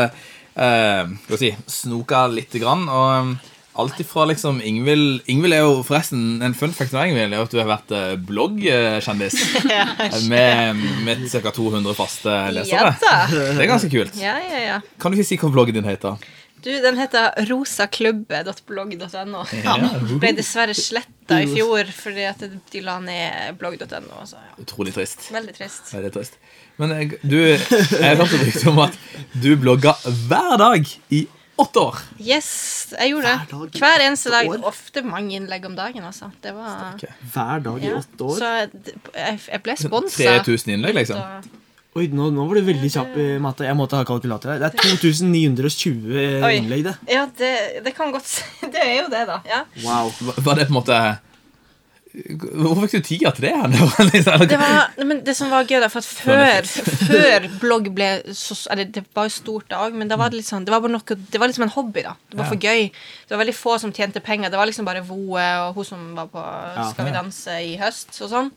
eh, skal vi si, snoka lite grann. Og um, alt ifra liksom Ingvild Ingvild er jo forresten en fun fact med Ingvild er at du har vært eh, bloggkjendis. med med ca. 200 faste lesere. Ja. Det er ganske kult. Ja, ja, ja. Kan du ikke si hva bloggen din heter? Du, den heter rosaklubbe.blogg.no. Ja. Ble dessverre sletta i fjor fordi at de la ned blogg.no. Ja, Utrolig trist. veldig trist. Veldig trist. Men jeg, du, jeg hørte rykte om at du blogga hver dag i åtte år. Yes, jeg gjorde Hver det. dag Hver eneste dag. år? Ofte mange innlegg om dagen, altså. Det var hver dag i åtte år. Så jeg, jeg ble sponsa. 3000 innlegg, liksom. Oi, nå, nå var du veldig kjapp i matte. Jeg måtte ha kalkulator her. Det er 2920 innlegg, det. Ja, det, det kan godt Det er jo det, da. Ja. Wow. Var det på en måte Hvorfor fikk du tida til det? Liksom, Det, var, men det som var gøy, da, for at før, før blogg ble så Eller det var jo stort da òg, men da var det sånn Det var noe Det var liksom en hobby, da. Det var for gøy. Det var veldig få som tjente penger. Det var liksom bare Voe og hun som var på Skal vi danse i høst og sånn.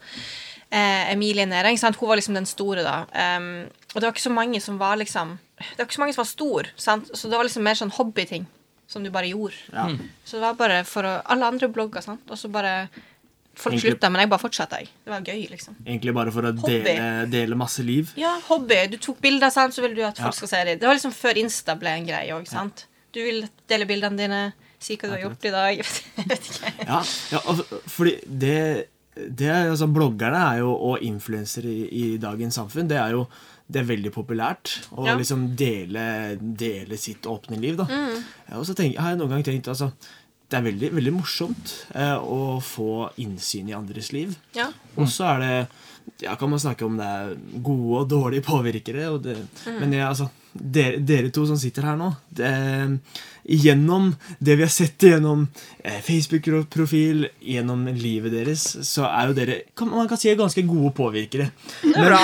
Eh, Emilie Næring sant? hun var liksom den store, da. Um, og det var ikke så mange som var liksom Det var ikke så mange som var stor, sant? så det var liksom mer sånn hobbyting som du bare gjorde. Ja. Så det var bare for å Alle andre blogger, sant, og så bare Folk Egentlig- men jeg bare fortsatte. jeg. Det var gøy, liksom. Egentlig bare for å dele, dele masse liv. Ja, hobby. Du tok bilder, sant, så vil du at folk Ja. skal se dem. Det var liksom før Insta ble en greie òg, sant. Du vil dele bildene dine, si hva du har gjort i dag. Jeg vet ikke. Ja, ja altså, fordi det, det altså, Bloggerne er jo, og influensere i, i dagens samfunn, det er jo det er veldig populært å Ja. liksom dele, dele sitt åpne liv. da. Mm. Ja, og så tenk, har jeg noen gang tenkt altså, Det er veldig, veldig morsomt eh, å få innsyn i andres liv. Ja. Og så er det ja, kan man snakke om det er gode og dårlige påvirkere. Og det, Men jeg, altså, dere, dere to som sitter her nå det, Gjennom det vi har sett gjennom eh, Facebook-profil, gjennom livet deres, så er jo dere kan, man kan si er ganske gode påvirkere. Det er bra.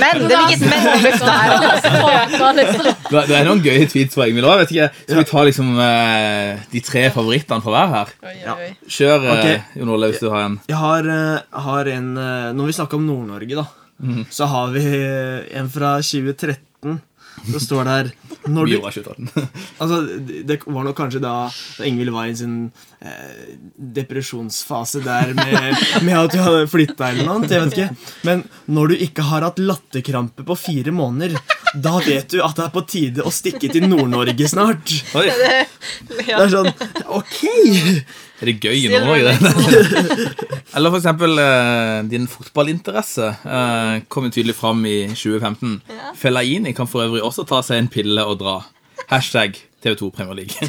Men det er ikke men på lufta her. Det det er noen gøye tweets fra Ingvild òg. Skal vi ta liksom eh, de tre favorittene fra hver her? Ja. Kjør, okay. Jon Olav, hvis du har en. Jeg har, eh, har en eh, Når vi snakker om Nord-Norge, da, så har vi eh, en fra 2013. Så står det når du, altså, det det var nok kanskje da, da Ingvild var i sin eh, depresjonsfase der med, med at du hadde flytta eller noe. annet, Jeg vet ikke. Men når du ikke har hatt latterkrampe på fire måneder, da vet du at det er på tide å stikke til Nord-Norge snart. Oi, Det er sånn Ok! Er det gøy i Nord-Norge. Eller for eksempel eh, din fotballinteresse eh, kom tydelig fram i 2015. Fellaini kan for øvrig også ta seg en pille og dra. Hashtag TV2 Premier League.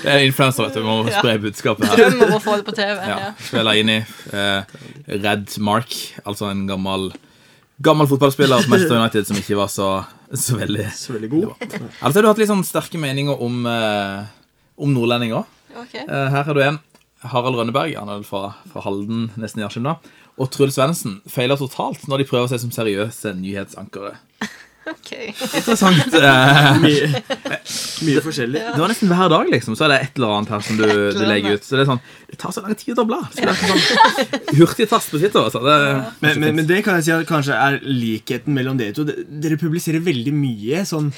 Det er influenser, vet du. Vi må spre budskapet her. Drøm om å få det på TV. Ja, Ja. Fellaini. Eh, Red Mark, altså en gammel Gammel fotballspiller på Manchester United som ikke var så, så veldig Så veldig god. Altså, har du hatt litt sånn sterke meninger om, eh, om nordlendinger. Ok. Eh, her har du en. Harald Rønneberg, han er fra, fra Halden, nesten i Askim, da. Og Truls Svendsen feiler totalt når de prøver seg som seriøse nyhetsankere. Ok. Interessant. Mye, mye forskjellig. det var nesten hver dag, liksom. Så er det et eller annet her som du, du legger ut. Så det er sånn Det tar så lang tid å bla. Så det er sånn Hurtigtast på Twitter. Altså. Det, Men, men, men det kan jeg si at kanskje er likheten mellom dere to. Dere publiserer veldig mye sånn,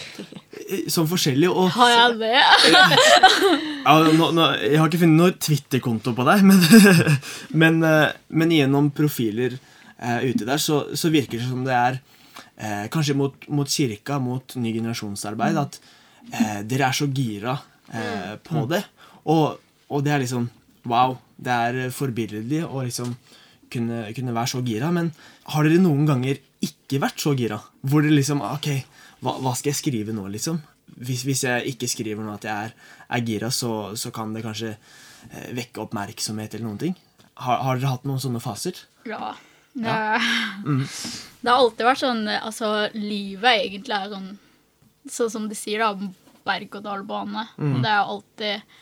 sånn forskjellig. Og Har jeg det? ja, nå, nå, Jeg har ikke funnet noen Twitter-konto på deg, men, men, eh, men gjennom profiler eh, ute der, så, så virker det som det er eh, Kanskje mot, mot kirka, mot ny generasjonsarbeid, at eh, dere er så gira eh, på det. Og, og det er liksom Wow. Det er eh, forbilledlig å liksom kunne, kunne være så gira. Men har dere noen ganger ikke vært så gira? Hvor dere liksom Ok, hva, hva skal jeg skrive nå, liksom? Hvis, hvis jeg ikke skriver nå at jeg er, er gira, så, så kan det kanskje eh, vekke oppmerksomhet eller noen ting. Har, har dere hatt noen sånne faser? Ja. Det, det har alltid vært sånn Altså, livet egentlig er sånn Sånn som de sier, da. Berg-og-dal-bane. Det er alltid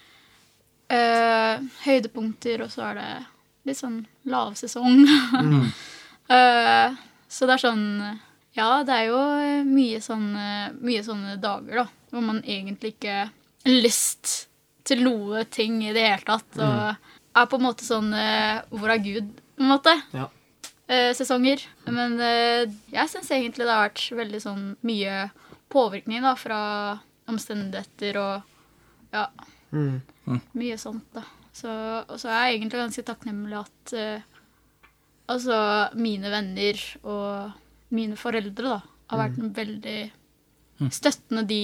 øh, høydepunkter, og så er det litt sånn lavsesong. Eh, så det er sånn Ja, det er jo mye sånne, mye sånne dager, da, hvor man egentlig ikke har lyst til noe ting i det hele tatt. Og er på en måte sånn eh, Hvor er Gud, på en måte? Ja. Eh, sesonger. Men eh, jeg syns egentlig det har vært veldig sånn mye påvirkning da, fra omstendigheter og ja, Mm. mye sånt, da. Så, og så er jeg egentlig ganske takknemlig at uh, altså mine venner og mine foreldre da, har vært veldig støttende de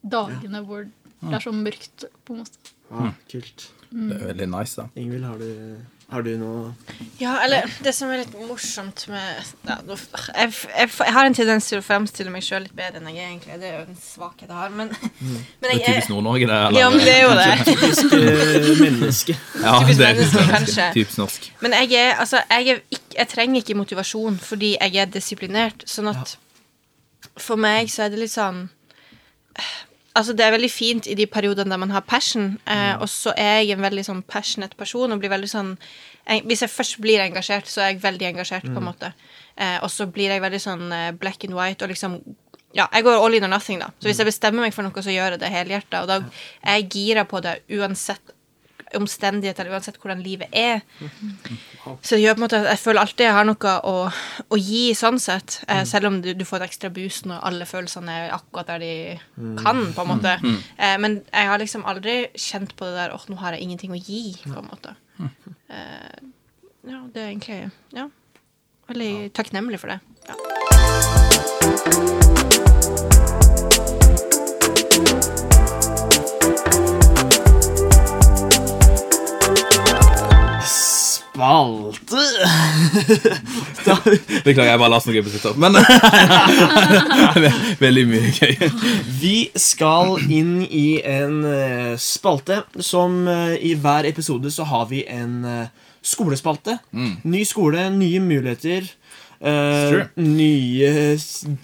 dagene hvor det er så mørkt, på en måte. Ah, kult. det er veldig nice, da. Ingvild, har du, har du noe Ja, eller det som er litt morsomt med ja, jeg, jeg, jeg har en tendens til å fremstille meg sjøl litt bedre enn jeg er, egentlig. Det er jo en svakhet jeg har, men, men Det er typisk Nord-Norge, det. Ja, men det er jo det. typisk eh, menneske? Ja, typisk det er menneske, typisk kanskje. Typisk norsk. Men jeg, er, altså, jeg, er ikke, jeg trenger ikke motivasjon fordi jeg er disiplinert. Sånn at for meg så er det litt sånn Altså, det er veldig fint i de periodene der man har passion, eh, og så er jeg en veldig sånn passionate person og blir veldig sånn jeg, Hvis jeg først blir engasjert, så er jeg veldig engasjert, på en måte. Eh, og så blir jeg veldig sånn eh, black and white og liksom ja, jeg går all in or nothing, da. Så hvis jeg bestemmer meg for noe, så gjør jeg det helhjerta. Og da er jeg gira på det uansett omstendigheter, eller uansett hvordan livet er. Så det gjør på en måte at jeg føler alltid jeg har noe å, å gi, sånn sett. Eh, selv om du, du får et ekstra boost når alle følelsene er akkurat der de kan, på en måte. Eh, men jeg har liksom aldri kjent på det der åh, nå har jeg ingenting å gi, på en måte. Eh, ja, det er egentlig Ja. Veldig takknemlig for det. Ja. Spalte. Beklager, jeg bare la på sitt opp. Men Veldig mye gøy. vi skal inn i en eh, spalte som eh, i hver episode så har vi en skolespalte. skolespalte. Ny skole, nye muligheter. Uh, nye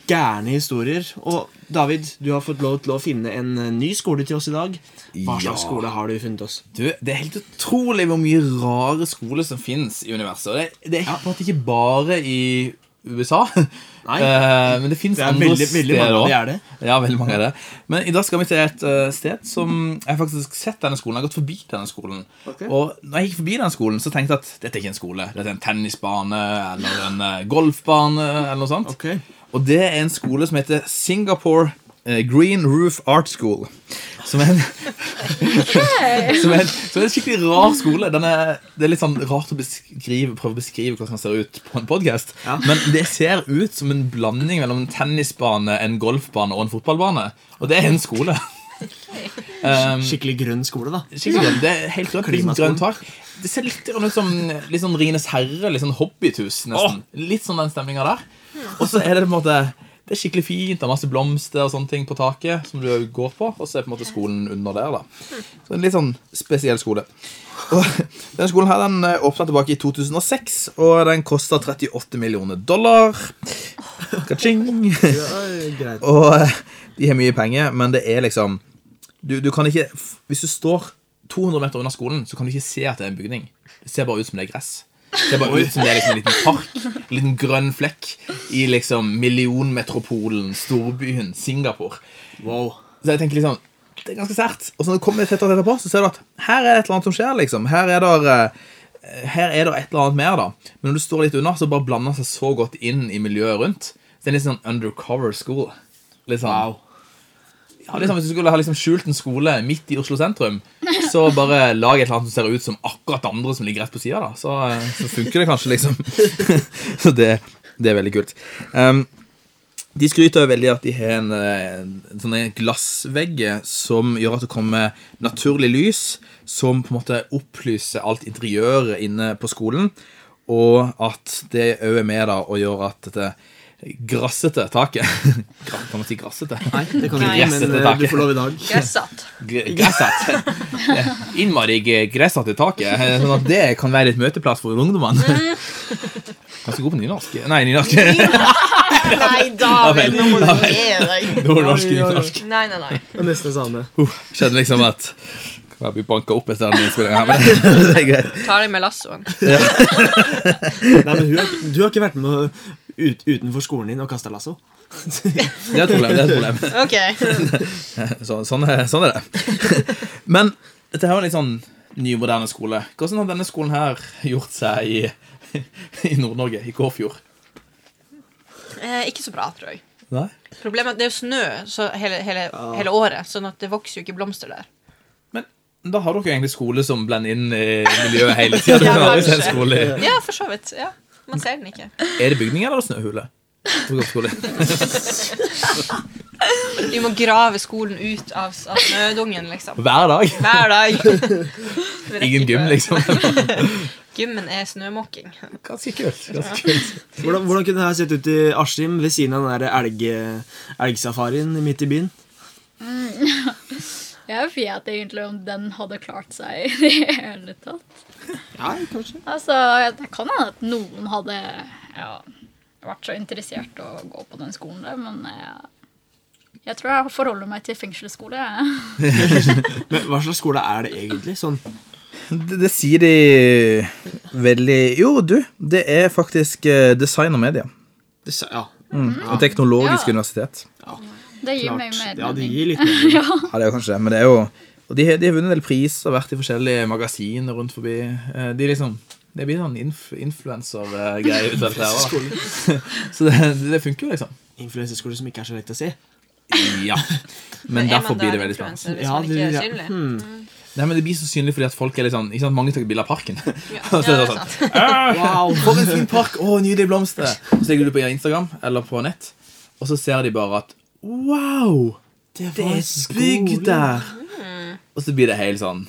gærne historier. Og David, du har fått lov til å finne en eh, ny skole til oss i dag. Hva Ja. slags skole har du funnet oss? Du, Det er helt utrolig hvor mye rare skoler som finnes i universet. Det, det er en ikke bare i USA. Nei. Eh, men det fins andre veldig, veldig steder av de er det. Ja, veldig mange er det. Men i dag skal vi til et eh, sted som Jeg har faktisk sett denne skolen. Jeg har gått forbi denne skolen. Okay. Og når jeg gikk forbi denne skolen, så tenkte jeg at dette er ikke en skole. Dette er en tennisbane eller en golfbane eller noe sånt. Ok. Og det er en skole som heter Singapore eh, Green Roof Art School. Som er en, som er en, som er en skikkelig rar skole. Den er, det er litt sånn rart å beskrive, prøve å beskrive hvordan den ser ut på en podkast. Ja. Men det ser ut som en blanding mellom en tennisbane, en golfbane og en fotballbane. Og det er en skole. Um, Skikkelig grønn skole, da. Skikkelig grønn, Det er helt grønt tak. Det ser litt ut som litt sånn Rines herre, litt sånn hobbithus, nesten. Litt sånn den stemninga der. Og så er det på en måte Det er skikkelig fint. Det er masse blomster og sånne ting på taket som du går på. Og så er på en måte skolen under der, da. Så en litt sånn spesiell skole. Og denne skolen her den åpna tilbake i 2006, og den kosta 38 millioner dollar. Ka-ching. Ja. Og eh, de har mye penger, men det er liksom du, du kan ikke Hvis du står 200 meter unna skolen, så kan du ikke se at det er en bygning. Det ser bare ut som det er gress. Det ser bare ut som det er liksom en liten park. En liten grønn flekk i liksom millionmetropolen, storbyen Singapore. Wow. Så jeg tenker liksom Det er ganske sært. Og så når du kommer tettere etterpå, så ser du at her er det et eller annet som skjer. liksom Her er det eh, her er det et eller annet mer, da. Men når du står litt unna, så bare blander seg så godt inn i miljøet rundt. Så det er litt sånn undercover school. Litt sånn Wow. Ja, liksom, Hvis du skulle ha liksom skjult en skole midt i Oslo sentrum, så bare lag et eller annet som ser ut som akkurat andre som ligger rett på sida. Så, eh, så funker det kanskje, liksom. så det, det er veldig kult. Um, de skryter jo veldig at de har en, eh, en sånne glassvegger som gjør at det kommer naturlig lys, som på en måte opplyser alt interiøret inne på skolen, og at det òg er med da og gjør at dette grassete taket Kan man si grassete? Nei, det kan ikke, men eh, taket. du får lov i dag. Gressat. G- Gressete. Innmari gressete taket. Sånn at det kan være et møteplass for ungdommene. Ganske god på nynorsk. Nei, nynorsk. Nei, David, nå må du gi deg. Nordnorsk, nynorsk. Nei, nei, nei. Neste nesten same. Uh, Skjønner liksom at vi jeg bli banka opp etter den vi her, men det er greit. Ta deg med lassoen. Nei, men hun, du har ikke vært med ut, utenfor skolen din og kasta lasso? Det er et problem. det er et problem Okay. Så, sånn, er, sånn er det. Men dette her er en litt sånn ny, moderne skole. Hvordan har denne skolen her gjort seg i, i Nord-Norge, i Kåfjord? Eh, ikke så bra, tror jeg. Nei? Problemet er at det er jo snø så hele, hele, hele året, sånn at det vokser jo ikke blomster der. Men da har dere jo egentlig skole som blender inn i miljøet hele tida. Ja, Ja, Ja, for så vidt. ja. Man ser den ikke. Er det bygning eller snøhule? Vi må grave skolen ut av, av snødungen, liksom. Hver dag. Hver dag. Ingen gym, liksom. Gymmen er snømåking. Ganske kult. Ganske kult. Hvordan, hvordan kunne det her sett ut i Askim ved siden av den der elg, elgsafarien midt i byen? Jeg vet egentlig om den hadde klart seg i det hele tatt. Ja, kanskje. Altså, Det kan hende at noen hadde ja, vært så interessert å gå på den skolen der, men jeg, jeg tror jeg forholder meg til fengselsskole. Men hva slags skole er det egentlig? Sånn, Det, det sier de veldig Jo, du, det er faktisk eh, design og media. Desi ja. Mm. ja, Og teknologisk Ja. universitet. Det gir klart. meg mer mening. Ja, det gir litt mening. Ja, det er jo kanskje det, men det er jo Og de, har- de har vunnet en del priser, vært i forskjellige magasiner rundt forbi. Eh, De liksom Det blir sånn inf influensergreie ut av dette her. Så det, det funker jo, liksom. Influenserskole som ikke er så lett å se. Ja. Men er derfor blir det veldig spennende. Hvis Ja, man ikke det- er ja. Hmm. Nei, men Det blir så synlig fordi at folk er litt sånn ikke sant, Mange tar bilde av parken. Ja, så er det sånn. Wow. For en fin park! Å, nydelige blomster! Så legger du på Instagram eller på nett, og så ser de bare at Wow! Det Det var er et bygg der! Og så blir det helt sånn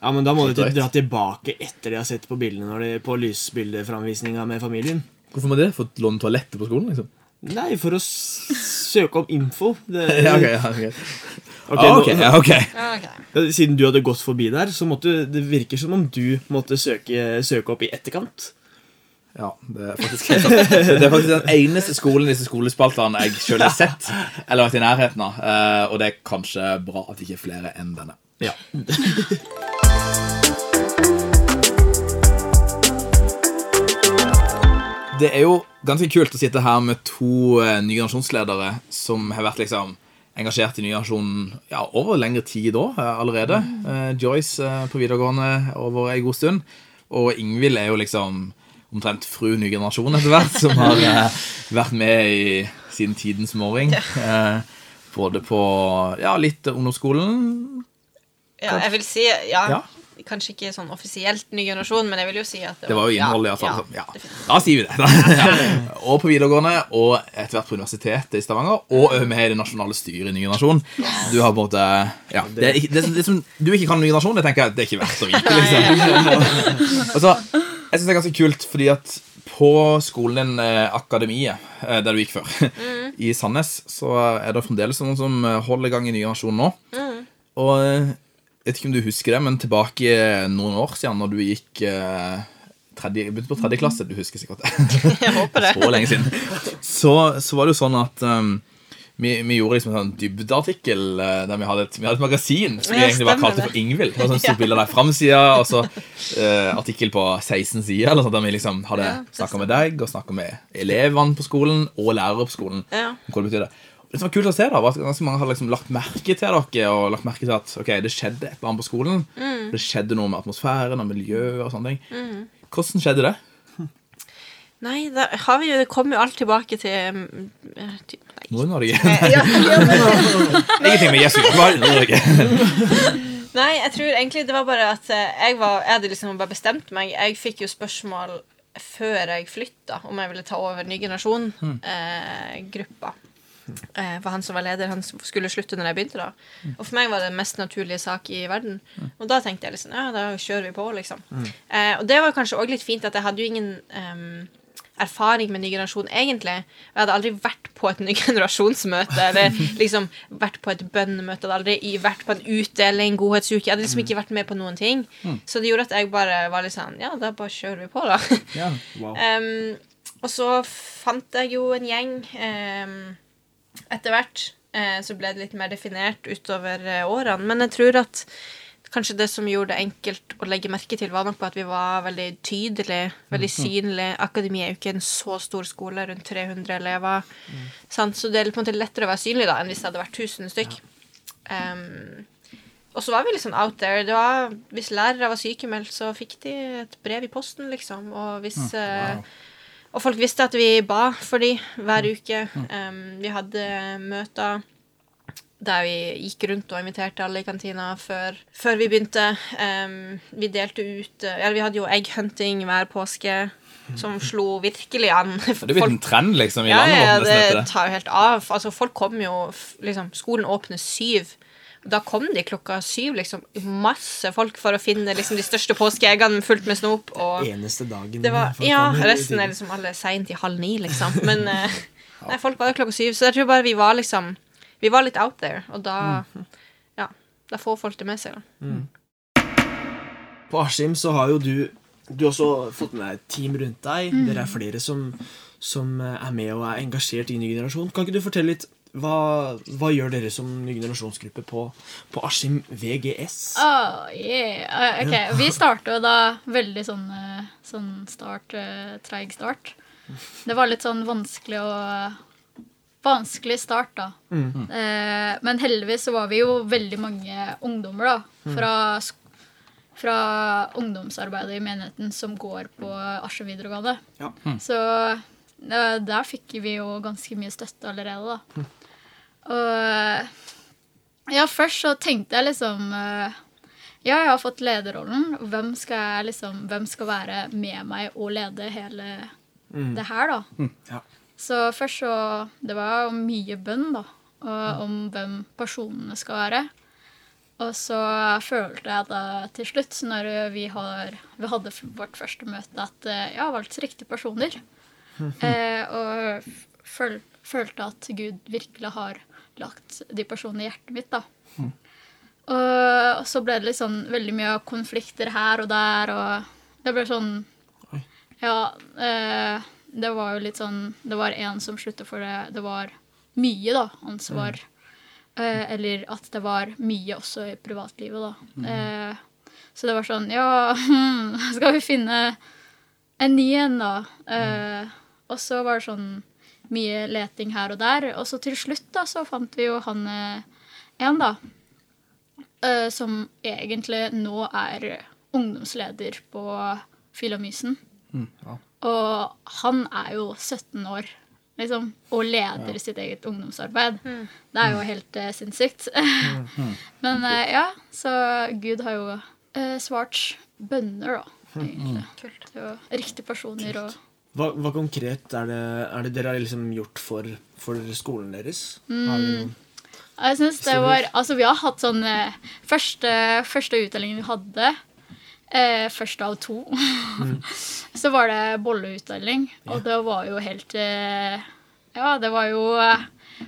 Ja, men da må du ikke dra tilbake etter de har sett på bildene når de, på lysbildeframvisninga med familien. Hvorfor må det? Fått låne toalettet på skolen, liksom? Nei, for å s- søke om info. Det, Ja, ok, ja, ok. Ok, Ah, okay, nå-. Ja, ok. Siden du hadde gått forbi der, så måtte det virker som om du måtte søke, søke opp i etterkant. Ja, det er faktisk. Det er faktisk den eneste skolen i disse skolespaltene jeg selv har sett, eller vært i nærheten av. Eh, Og det er kanskje bra at det ikke er flere enn denne. Ja. Det er jo ganske kult å sitte her med to eh, nye nasjonsledere som har vært liksom engasjert i ny generasjon ja, over lengre tid da, eh, allerede. Mm. Joyce på videregående over ei god stund. Og Ingvild er jo liksom omtrent fru ny generasjon etter hvert, som har eh, vært med i siden tidens morgen. Eh, både på ja, litt ungdomsskolen. Ja, jeg vil si ja, Ja. Kanskje ikke sånn offisielt ny generasjon, men jeg vil jo si at Det var jo innhold, ja, iallfall. Ja, definitivt. ja. Da sier vi det. Og på videregående, og etter hvert på universitetet i Stavanger, og med i det nasjonale styret i Ny generasjon. Du har på en måte ja, det, det, det som du ikke kan Ny generasjon, det tenker jeg det er ikke verdt å vite. liksom. Altså, jeg syns det er ganske kult, fordi at på skolen din, eh, Akademiet, eh, der du gikk før, i Sandnes, så er det fremdeles noen som eh, holder i gang i Ny generasjon nå. Og eh, jeg vet ikke om du husker det, men tilbake noen år siden, når du gikk tredje, begynte på tredje klasse Du husker sikkert det. Jeg håper det. Så lenge siden. Så, så var det jo sånn at um, vi, vi gjorde liksom en sånn dybdeartikkel eh, der vi hadde et, vi hadde et magasin som vi egentlig bare kalte det. for Ingvild. Det var sånn stort bilde av deg framsida, og så eh, artikkel på 16 sider, eller sånt, der vi liksom hadde Ja, snakka med deg og snakka med elevene på skolen og lærere på skolen. Ja. hva det betydde. Det som var kult å se, da, var at ganske mange hadde liksom lagt merke til dere og lagt merke til at ok, det skjedde et eller annet på skolen. Mm. Det skjedde noe med atmosfæren og miljøet og sånne ting. Hvordan skjedde det? Nei, da har vi jo Det kommer jo alt tilbake til mm, eh. Nord-Norge. Ja, ja, men, Ingenting med Jesus. Bare Nord-Norge. nei, jeg tror egentlig det var bare at eh, jeg, var, jeg hadde liksom bare bestemt meg. Jeg fikk jo spørsmål før jeg flytta om jeg ville ta over ny generasjon-gruppa. Eh, for han som var leder, han skulle slutte når jeg begynte. da Og for meg var det den mest naturlige sak i verden. Og da tenkte jeg liksom, ja, da kjører vi på, liksom. Eh, og det var kanskje òg litt fint at jeg hadde jo ingen em, erfaring med ny generasjon, egentlig. Jeg hadde aldri vært på et ny generasjonsmøte eller liksom vært på et bønnemøte. Hadde aldri vært på en utdeling, godhetsuke. Jeg hadde liksom ikke vært med på noen ting. Så det gjorde at jeg bare var litt sånn Ja, da bare kjører vi på, da. Ja. Wow. um, og så fant jeg jo en gjeng um, etter hvert. Uh, så ble det litt mer definert utover eh, årene. Men jeg tror at kanskje det som gjorde det enkelt å legge merke til, var nok på at vi var veldig tydelige, veldig synlige. Akademi er jo ikke en så stor skole, rundt 300 elever. Sant? Så det er på en måte lettere å være synlig da, enn hvis det hadde vært 1000 stykk. Em, og så var vi sånn out there. Det var, hvis lærere var sykemeldt, så fikk de et brev i posten, liksom. Og hvis eh, Og folk visste at vi ba for dem hver uke. Um, vi hadde møter der vi gikk rundt og inviterte alle i kantina før, før vi begynte. Um, vi delte ut Eller Ja, vi hadde jo egghunting hver påske, som slo virkelig an. Det er blitt en trend liksom i Ja, landet ja, vårt. det det. tar jo helt av. Altså, folk kom jo liksom, Skolen åpner syv. Da kom de klokka syv, liksom. Masse folk for å finne liksom, de største påskeeggene fullt med snop. Og Eneste dagen. det var, ja, resten er liksom alle seint i halv ni, liksom. Men eh, nei, folk var jo klokka syv. Så jeg tror bare vi var liksom Vi var litt out there, og da Ja, da får folk det med seg, da. På Askim så har jo du Du har også fått med deg et team rundt deg. Dere er flere som, som er med og er engasjert i ny generasjon. Kan ikke du fortelle litt hva, hva gjør dere som ny generasjonsgruppe på, på Askim VGS? Oh, yeah. Eh, Ok, Vi starta da veldig sånn, eh, sånn start, eh, treig start. Det var litt sånn vanskelig å Vanskelig start, da. Eh, men heldigvis så var vi jo veldig mange ungdommer, da. Fra, fra ungdomsarbeidet i menigheten som går på Asje videregående. Ja. Så eh, der fikk vi jo ganske mye støtte allerede, da. Og ja, først så tenkte jeg liksom eh, Ja, jeg har fått lederrollen. Hvem skal, jeg liksom, hvem skal være med meg og lede hele det her, da? Ja. Så først så Det var mye bønn, da. Om hvem personene skal være. Og så følte jeg da til slutt, når vi, har, vi hadde vårt første møte, at eh, jeg har valgt riktige personer. Eh, og føl, følte at Gud virkelig har lagt de personene i hjertet mitt, da. Og så ble det liksom veldig mye konflikter her og der, og det ble sånn. Ja, eh, det var jo litt sånn Det var en som sluttet for det. Det var mye, da, ansvar. Eh, eller at det var mye også i privatlivet, da. Eh, så det var sånn Ja, skal vi finne en ny en, da? Eh, og så var det sånn mye leting her og der. Og så til slutt da, så fant vi jo han eh, en, da. eh, som egentlig nå er ungdomsleder på Filamysen. ja. Og han er jo 17 år, liksom, og leder sitt eget ungdomsarbeid. Det er jo helt uh, sinnssykt. Men uh, ja, så Gud har jo uh, svart bønner, da. Egentlig. Kult. Det er jo riktige personer og Hva, hva konkret er det, er det dere har liksom gjort for, for skolen deres? Mm. Jeg synes det var Altså, vi har hatt sånn Første, første utdelingen vi hadde, eh, først av to, så var det bolleutdeling. Og det var jo helt eh, Ja, det var jo eh,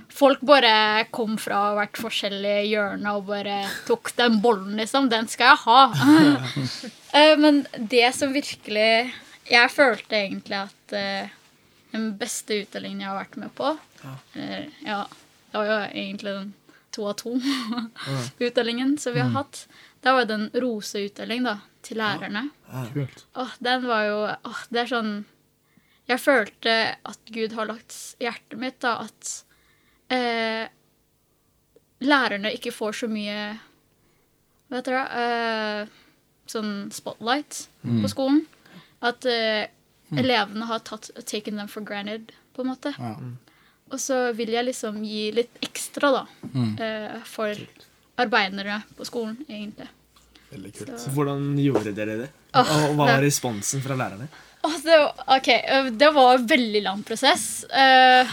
Folk bare kom fra hvert forskjellige hjørne og bare tok den bollen, liksom. Den skal jeg ha. Eh, Men det som virkelig Jeg følte egentlig at eh, den beste utdelingen jeg har vært med på eller, Ja, det var jo egentlig den to av to-utdelingen som vi har hatt. Det var den roseutdeling da, til lærerne. Kult. Åh, den var jo åh, Det er sånn Jeg følte at Gud har lagt hjertet mitt da, at eh, lærerne ikke får så mye Hva heter det eh, Sånn spotlight på skolen. At eh, elevene har tatt, taken them for granted, på en måte. Ja. Og så vil jeg liksom gi litt ekstra, da, eh, for arbeidere på skolen, egentlig. Veldig kult. Så Hvordan gjorde dere det? Og hva det- var responsen fra lærerne? Åh, det, var- ok, øh, det var en veldig lang prosess. Eh,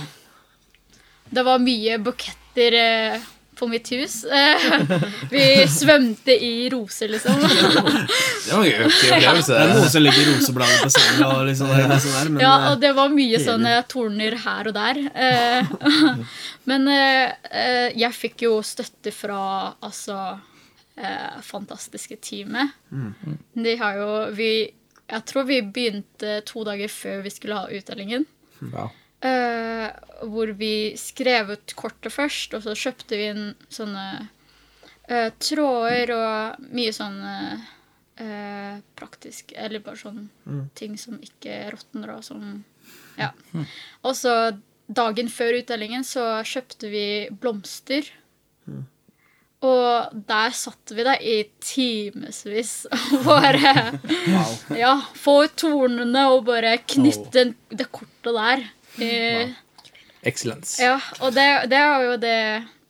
det var mye buketter på mitt hus. Vi svømte i roser, liksom. Det var en gøy opplevelse. Det er noen som legger roseblader på senga og liksom og sånn der, men Ja, og det var mye sånne torner her og der. Eh, men jeg fikk jo støtte fra altså eh, fantastiske teamet. De har jo vi Jeg tror vi begynte to dager før vi skulle ha utdelingen. Ja. Eh, hvor vi skrev ut kortet først, og så kjøpte vi inn sånne eh, tråder og mye sånn eh, praktisk Eller bare sånn ting som ikke råtner og sånn. Ja. Og så dagen før utdelingen så kjøpte vi blomster. Og der satt vi da i timevis og bare Ja, få ut tornene og bare knytte det kortet der. Eh, Excellence. ja, og det, det er jo det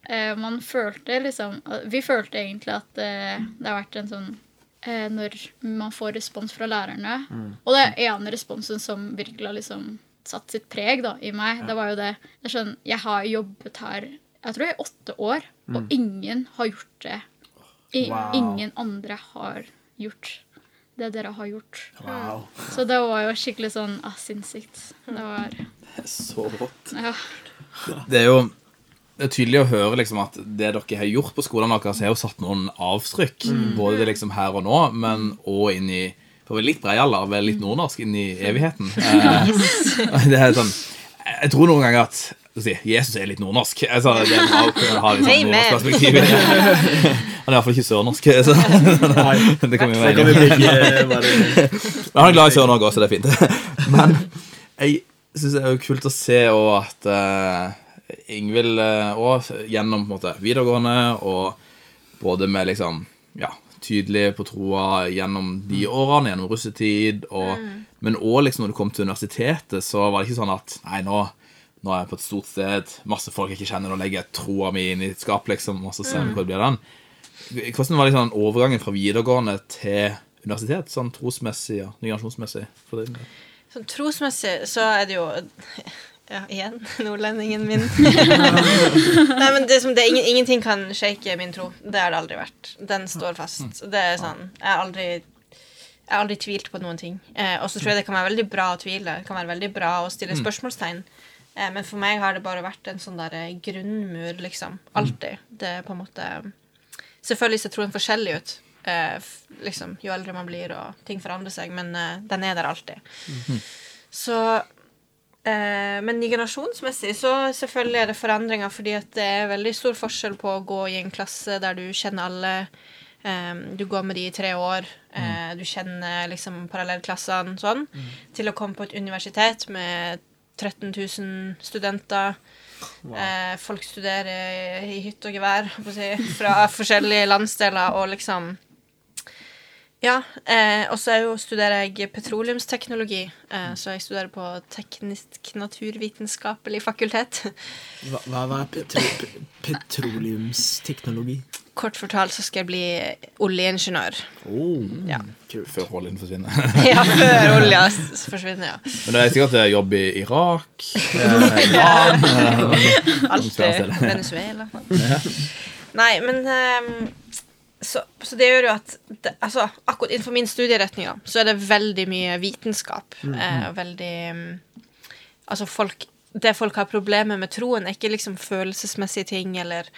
eh, man følte, liksom Vi følte egentlig at eh, det har vært en sånn eh, Når man får respons fra lærerne. Og det ene responsen som virkelig har liksom satt sitt preg da, i meg, det var jo det, det er sånn, Jeg har jobbet her jeg tror i åtte år, og ingen har gjort det. I, Wow. Ingen andre har gjort det dere har gjort. Wow. Så det var jo skikkelig sånn ah, sinnssykt. Det var Så rått. Ja. Det er jo det er tydelig å høre liksom at det dere har gjort på skolen deres, har jo satt noen avtrykk. Både liksom her og nå, men òg inn i For vi er litt bred alder, vel litt nordnorsk, inn i evigheten. Eh, det er sånn Jeg tror noen ganger at vi si, Jesus er litt nordnorsk. Altså, det er bra å kunne ha litt sånn nordnorsk perspektiv. Han er iallfall ikke sørnorsk. Så det kan vi jo være han er glad i Sør-Norge også, så det er fint. Men jeg syns det er jo kult å se og at uh, Ingvild òg gjennom på en måte videregående og både med liksom ja, tydelig på troa gjennom de årene, gjennom russetid, og, men òg liksom når du kom til universitetet, så var det ikke sånn at nei, nå, nå er jeg på et stort sted, masse folk jeg ikke kjenner, nå legger jeg troa mi inn i et skap, liksom, og så ser vi hvor det blir den. Hvordan var liksom overgangen fra videregående til universitet, sånn trosmessig og generasjonsmessig? For del? Sånn trosmessig så er det jo Ja, igjen. Nordlendingen min. Nei, men det, som, det ingen, Ingenting kan shake min tro. Det har det aldri vært. Den står fast. Det er sånn Jeg har aldri jeg har aldri tvilt på noen ting. Eh, og så tror jeg det kan være veldig bra å tvile. Det kan være veldig bra å stille spørsmålstegn. Eh, men for meg har det bare vært en sånn der eh, grunnmur, liksom. Alltid. Det er på en måte Selvfølgelig ser troen forskjellig ut. Eh, liksom, jo eldre man blir, og ting forandrer seg, men eh, den er der alltid. Så eh, Men generasjonsmessig så selvfølgelig er det forandringer, fordi at det er veldig stor forskjell på å gå i en klasse der du kjenner alle. eh, du går med de i tre år, eh, du kjenner liksom parallellklassene sånn, til å komme på et universitet med 13 000 studenter. Eh, folk studerer i hytte og gevær, si, fra forskjellige landsdeler, og liksom ja, eh, og så er studerer jeg petroleumsteknologi, eh, så jeg studerer på Teknisk naturvitenskapelig fakultet. Hva, hva er petro petroleumsteknologi? Kort fortalt så skal jeg bli oljeingeniør. Oh, Ja. Før oljen forsvinner. ja, før olja forsvinner, ja. Men det er sikkert jobb i Irak, eh, Iran eh, Alltid Venezuela. Nei, men ehm, så, så det gjør jo at det, altså, Akkurat innenfor min studieretning så er det veldig mye vitenskap. Eh, og veldig mm, Altså, folk Det folk har problemer med troen, er ikke liksom følelsesmessige ting eller,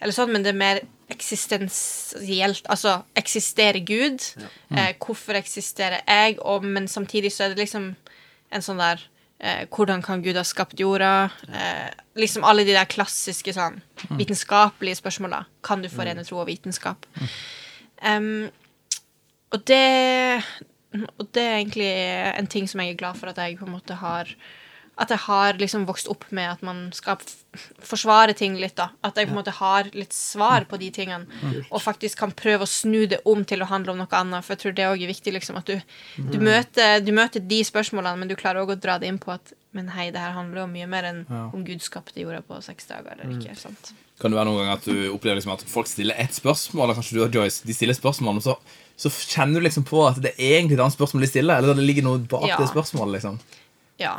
eller sånn, men det er mer eksistensielt. Altså, eksisterer Gud? Eh, hvorfor eksisterer jeg? Og, men samtidig så er det liksom en sånn der eh, Hvordan kan Gud ha skapt jorda? Eh, liksom alle de der klassiske sånn vitenskapelige spørsmåla. Kan du forene tro og vitenskap? Um, og det Og det er egentlig en ting som jeg er glad for at jeg på en måte har At jeg har liksom vokst opp med at man skal f- forsvare ting litt, da. At jeg på en måte har litt svar på de tingene. Og faktisk kan prøve å snu det om til å handle om noe annet. For jeg tror det òg er viktig, liksom. At du, du, møter, du møter de spørsmålene, men du klarer òg å dra det inn på at Men hei, det her handler jo mye mer enn om Gud skapte jorda på seks dager eller ikke. sant? Kan det være noen ganger at du opplever liksom at folk stiller ett spørsmål, eller kanskje du og Joyce de stiller spørsmål, og så, så kjenner du liksom på at det er egentlig et annet spørsmål de stiller, eller at det ligger noe bak Ja. det spørsmålet, liksom. Ja.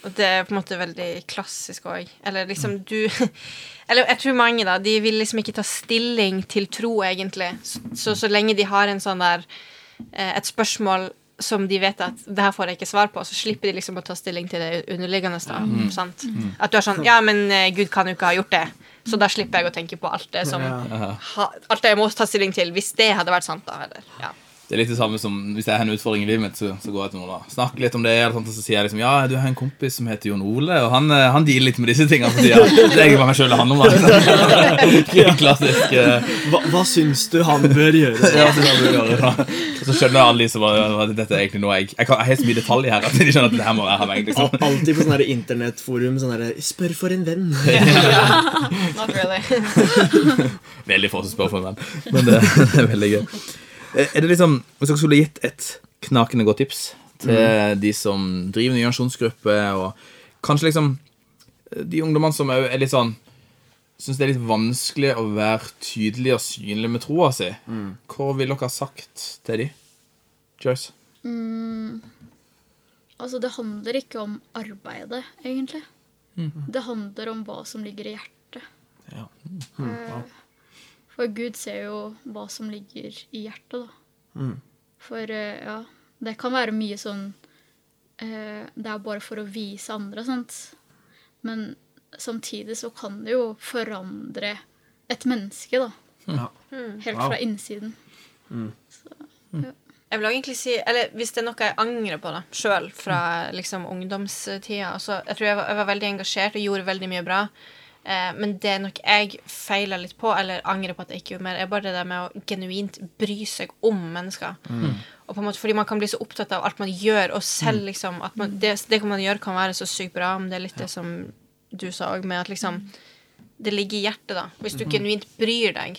Og det er på en måte veldig klassisk òg. Eller liksom du Eller jeg tror mange, da, de vil liksom ikke ta stilling til tro, egentlig. Så så, lenge de har en sånn der eh, Et spørsmål som de vet at det her får jeg ikke svar på, så slipper de liksom å ta stilling til det underliggende. da, sant? At du er sånn Ja, men eh, Gud kan jo ikke ha gjort det. Så da slipper jeg å tenke på alt det som Alt det jeg må ta stilling til, hvis det hadde vært sant, da. Eller, ja. Det er litt det samme som hvis jeg har en utfordring i livet mitt, så, så går jeg til noen og snakker litt om det, eller sånt, og så sier jeg liksom Ja, du har en kompis som heter Jon Ole, og han, eh, han dealer litt med disse tingene for tida. Det er egentlig bare meg sjøl det handler om. Klassisk Uh... Hva, hva syns du han bør gjøre? ja, gjøre da. Og så skjønner alle de som bare at dette er egentlig noe jeg Jeg, kan, jeg har så mye detaljer her at de skjønner at det her må være meg. Liksom Alltid på sånne internettforum sånn herre Spør for en venn. Not really. Veldig få som spør for en venn. Men det, det er veldig gøy. Eh, Er det liksom, Hvis dere skulle gitt et knakende godt tips til de som driver nye aksjonsgrupper, og kanskje liksom eh, de ungdommene som er litt sånn Syns det er litt vanskelig å være tydelig og synlig med troa si. Hva ville dere ha sagt til de? Joyce? Altså, det handler ikke om arbeidet, egentlig. Det handler om hva som ligger i hjertet. Ja. Eh, For Gud ser jo hva som ligger i hjertet, da. For eh, ja, det kan være mye sånn eh, Det er bare for å vise andre, sant. Men samtidig så kan det jo forandre et menneske, da. Ja. Helt fra innsiden. Jeg vil egentlig si, eller Hvis det er noe jeg angrer på da, sjøl fra liksom, ungdomstida altså, Jeg tror jeg var, jeg var veldig engasjert og gjorde veldig mye bra. Eh, men det nok jeg feila litt på, eller angrer på at jeg ikke gjorde mer, er bare det der med å genuint bry seg om mennesker. Og på en måte, Fordi man kan bli så opptatt av alt man gjør, og selv liksom at man, det, det man gjør, kan være så sykt bra, men det er litt det som du sa òg, med at liksom Det ligger i hjertet, da. Hvis du genuint bryr deg,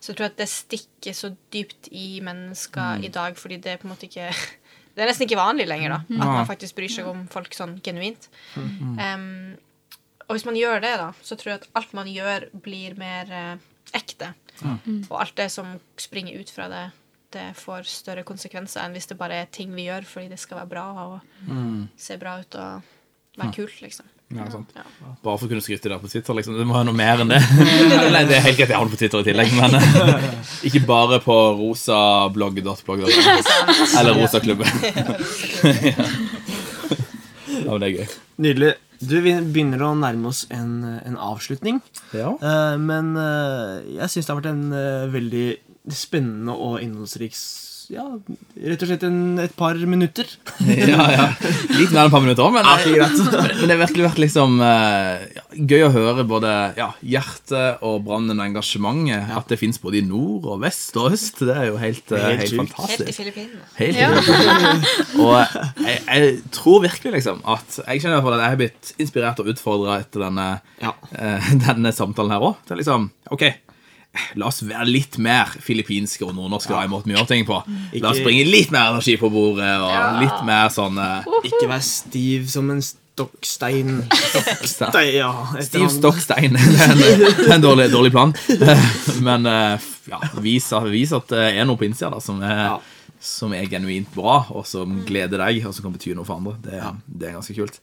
så jeg tror at det stikker så dypt i mennesker i dag, fordi det er på en måte ikke Det er nesten ikke vanlig lenger, da. At man faktisk bryr seg om folk sånn genuint. Em, og hvis man gjør det, da, så tror jeg at alt man gjør, blir mer eh, ekte. Og alt det som springer ut fra det, det får større konsekvenser enn hvis det bare er ting vi gjør fordi det skal være bra og se bra ut og være kult, liksom. Ja, sant. Bare for å kunne skryte der på Twitter, liksom. Det må være noe mer enn det. Nei, det er helt greit jeg har det på Twitter i tillegg, men eh, ikke bare på rosablogg.blogg. Eller rosaklubben. ja, men det er gøy. Nydelig. Du, vi begynner å nærme oss en, en avslutning. Ja. Uh, men uh, jeg syns det har vært en uh, veldig spennende og innholdsrik ja, rett og slett en, et par minutter. ja, ja. Litt mer enn et par minutter òg, men, men, det har virkelig vært liksom eh, ja, gøy å høre både ja, hjertet og brannen og engasjementet. At det fins både i nord og vest og øst. Det er jo helt, eh, Helt helt, fantastisk. Helt i. Filippinene. Helt Ja. Og jeg, jeg tror virkelig liksom at Jeg kjenner i hvert fall at jeg har blitt inspirert og utfordra etter denne, Ja. eh, denne samtalen her òg. Det er liksom OK. La oss være litt mer filippinske og nordnorske ja. i måten vi gjør ting på. La oss bringe litt mer energi på bordet og Ja. litt mer sånn eh, Ikke vær stiv som en stokkstein. Stokkstein, ja, Stiv stokkstein. Det er en, er en dårlig, dårlig plan. Men uh, ja, vis, vis at det er noe på innsida som er, Ja. Som er genuint bra, og som gleder deg, og som kan bety noe for andre. Det, det er ganske kult.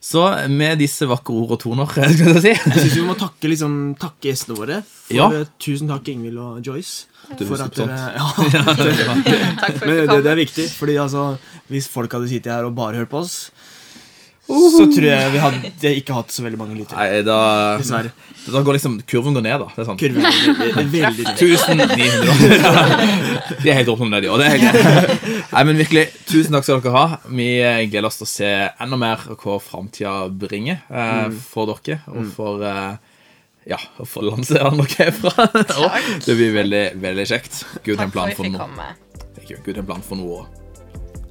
Så med disse vakre ord og toner, skal jeg si Jeg syns vi må takke, liksom, takke gjestene våre. For, Ja. eh, Tusen takk, Ingvild og Joyce. Du For at dere ja, Takk for Men at du det, det er viktig, fordi altså, hvis folk hadde sittet her og bare hørt på oss, så tror jeg vi hadde ikke hatt så veldig mange lyttere. Nei, da, Dessverre. da går liksom kurven går ned, da. Det er sånn. Kurven er veldig, ned. 1900 De er helt åpne, om. Det helt greit. Nei, men virkelig, tusen takk skal dere ha. Vi gleder oss til å se enda mer hva framtida bringer eh, for dere, og for eh, ja, og for landsdelene dere er fra. Det blir veldig veldig kjekt. Gud har en Takk for plan at vi for fikk noe. komme. Gud har en plan for noe.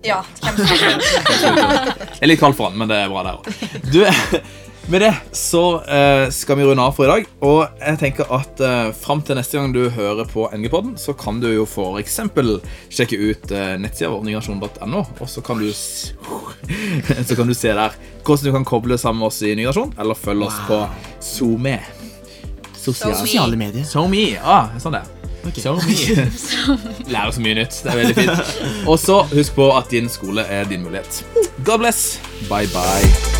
Ja, det er litt kald for han, men det er bra der òg. Med det så eh, skal vi runde av for i dag. Og jeg tenker at uh, fram til neste gang du hører på NG-podden, så kan du jo for eksempel sjekke ut uh, nettsida vår, nygrasjon.no, og så kan du Så kan du se der hvordan du kan koble sammen med oss i Nygrasjon, eller følge oss på SoMe. Sosial- Sosiale medier. SoMe. Ah, sånn det. SoMe. Lærer så mye nytt. Det er veldig fint. Og så husk på at din skole er din mulighet. God bless. Bye, bye.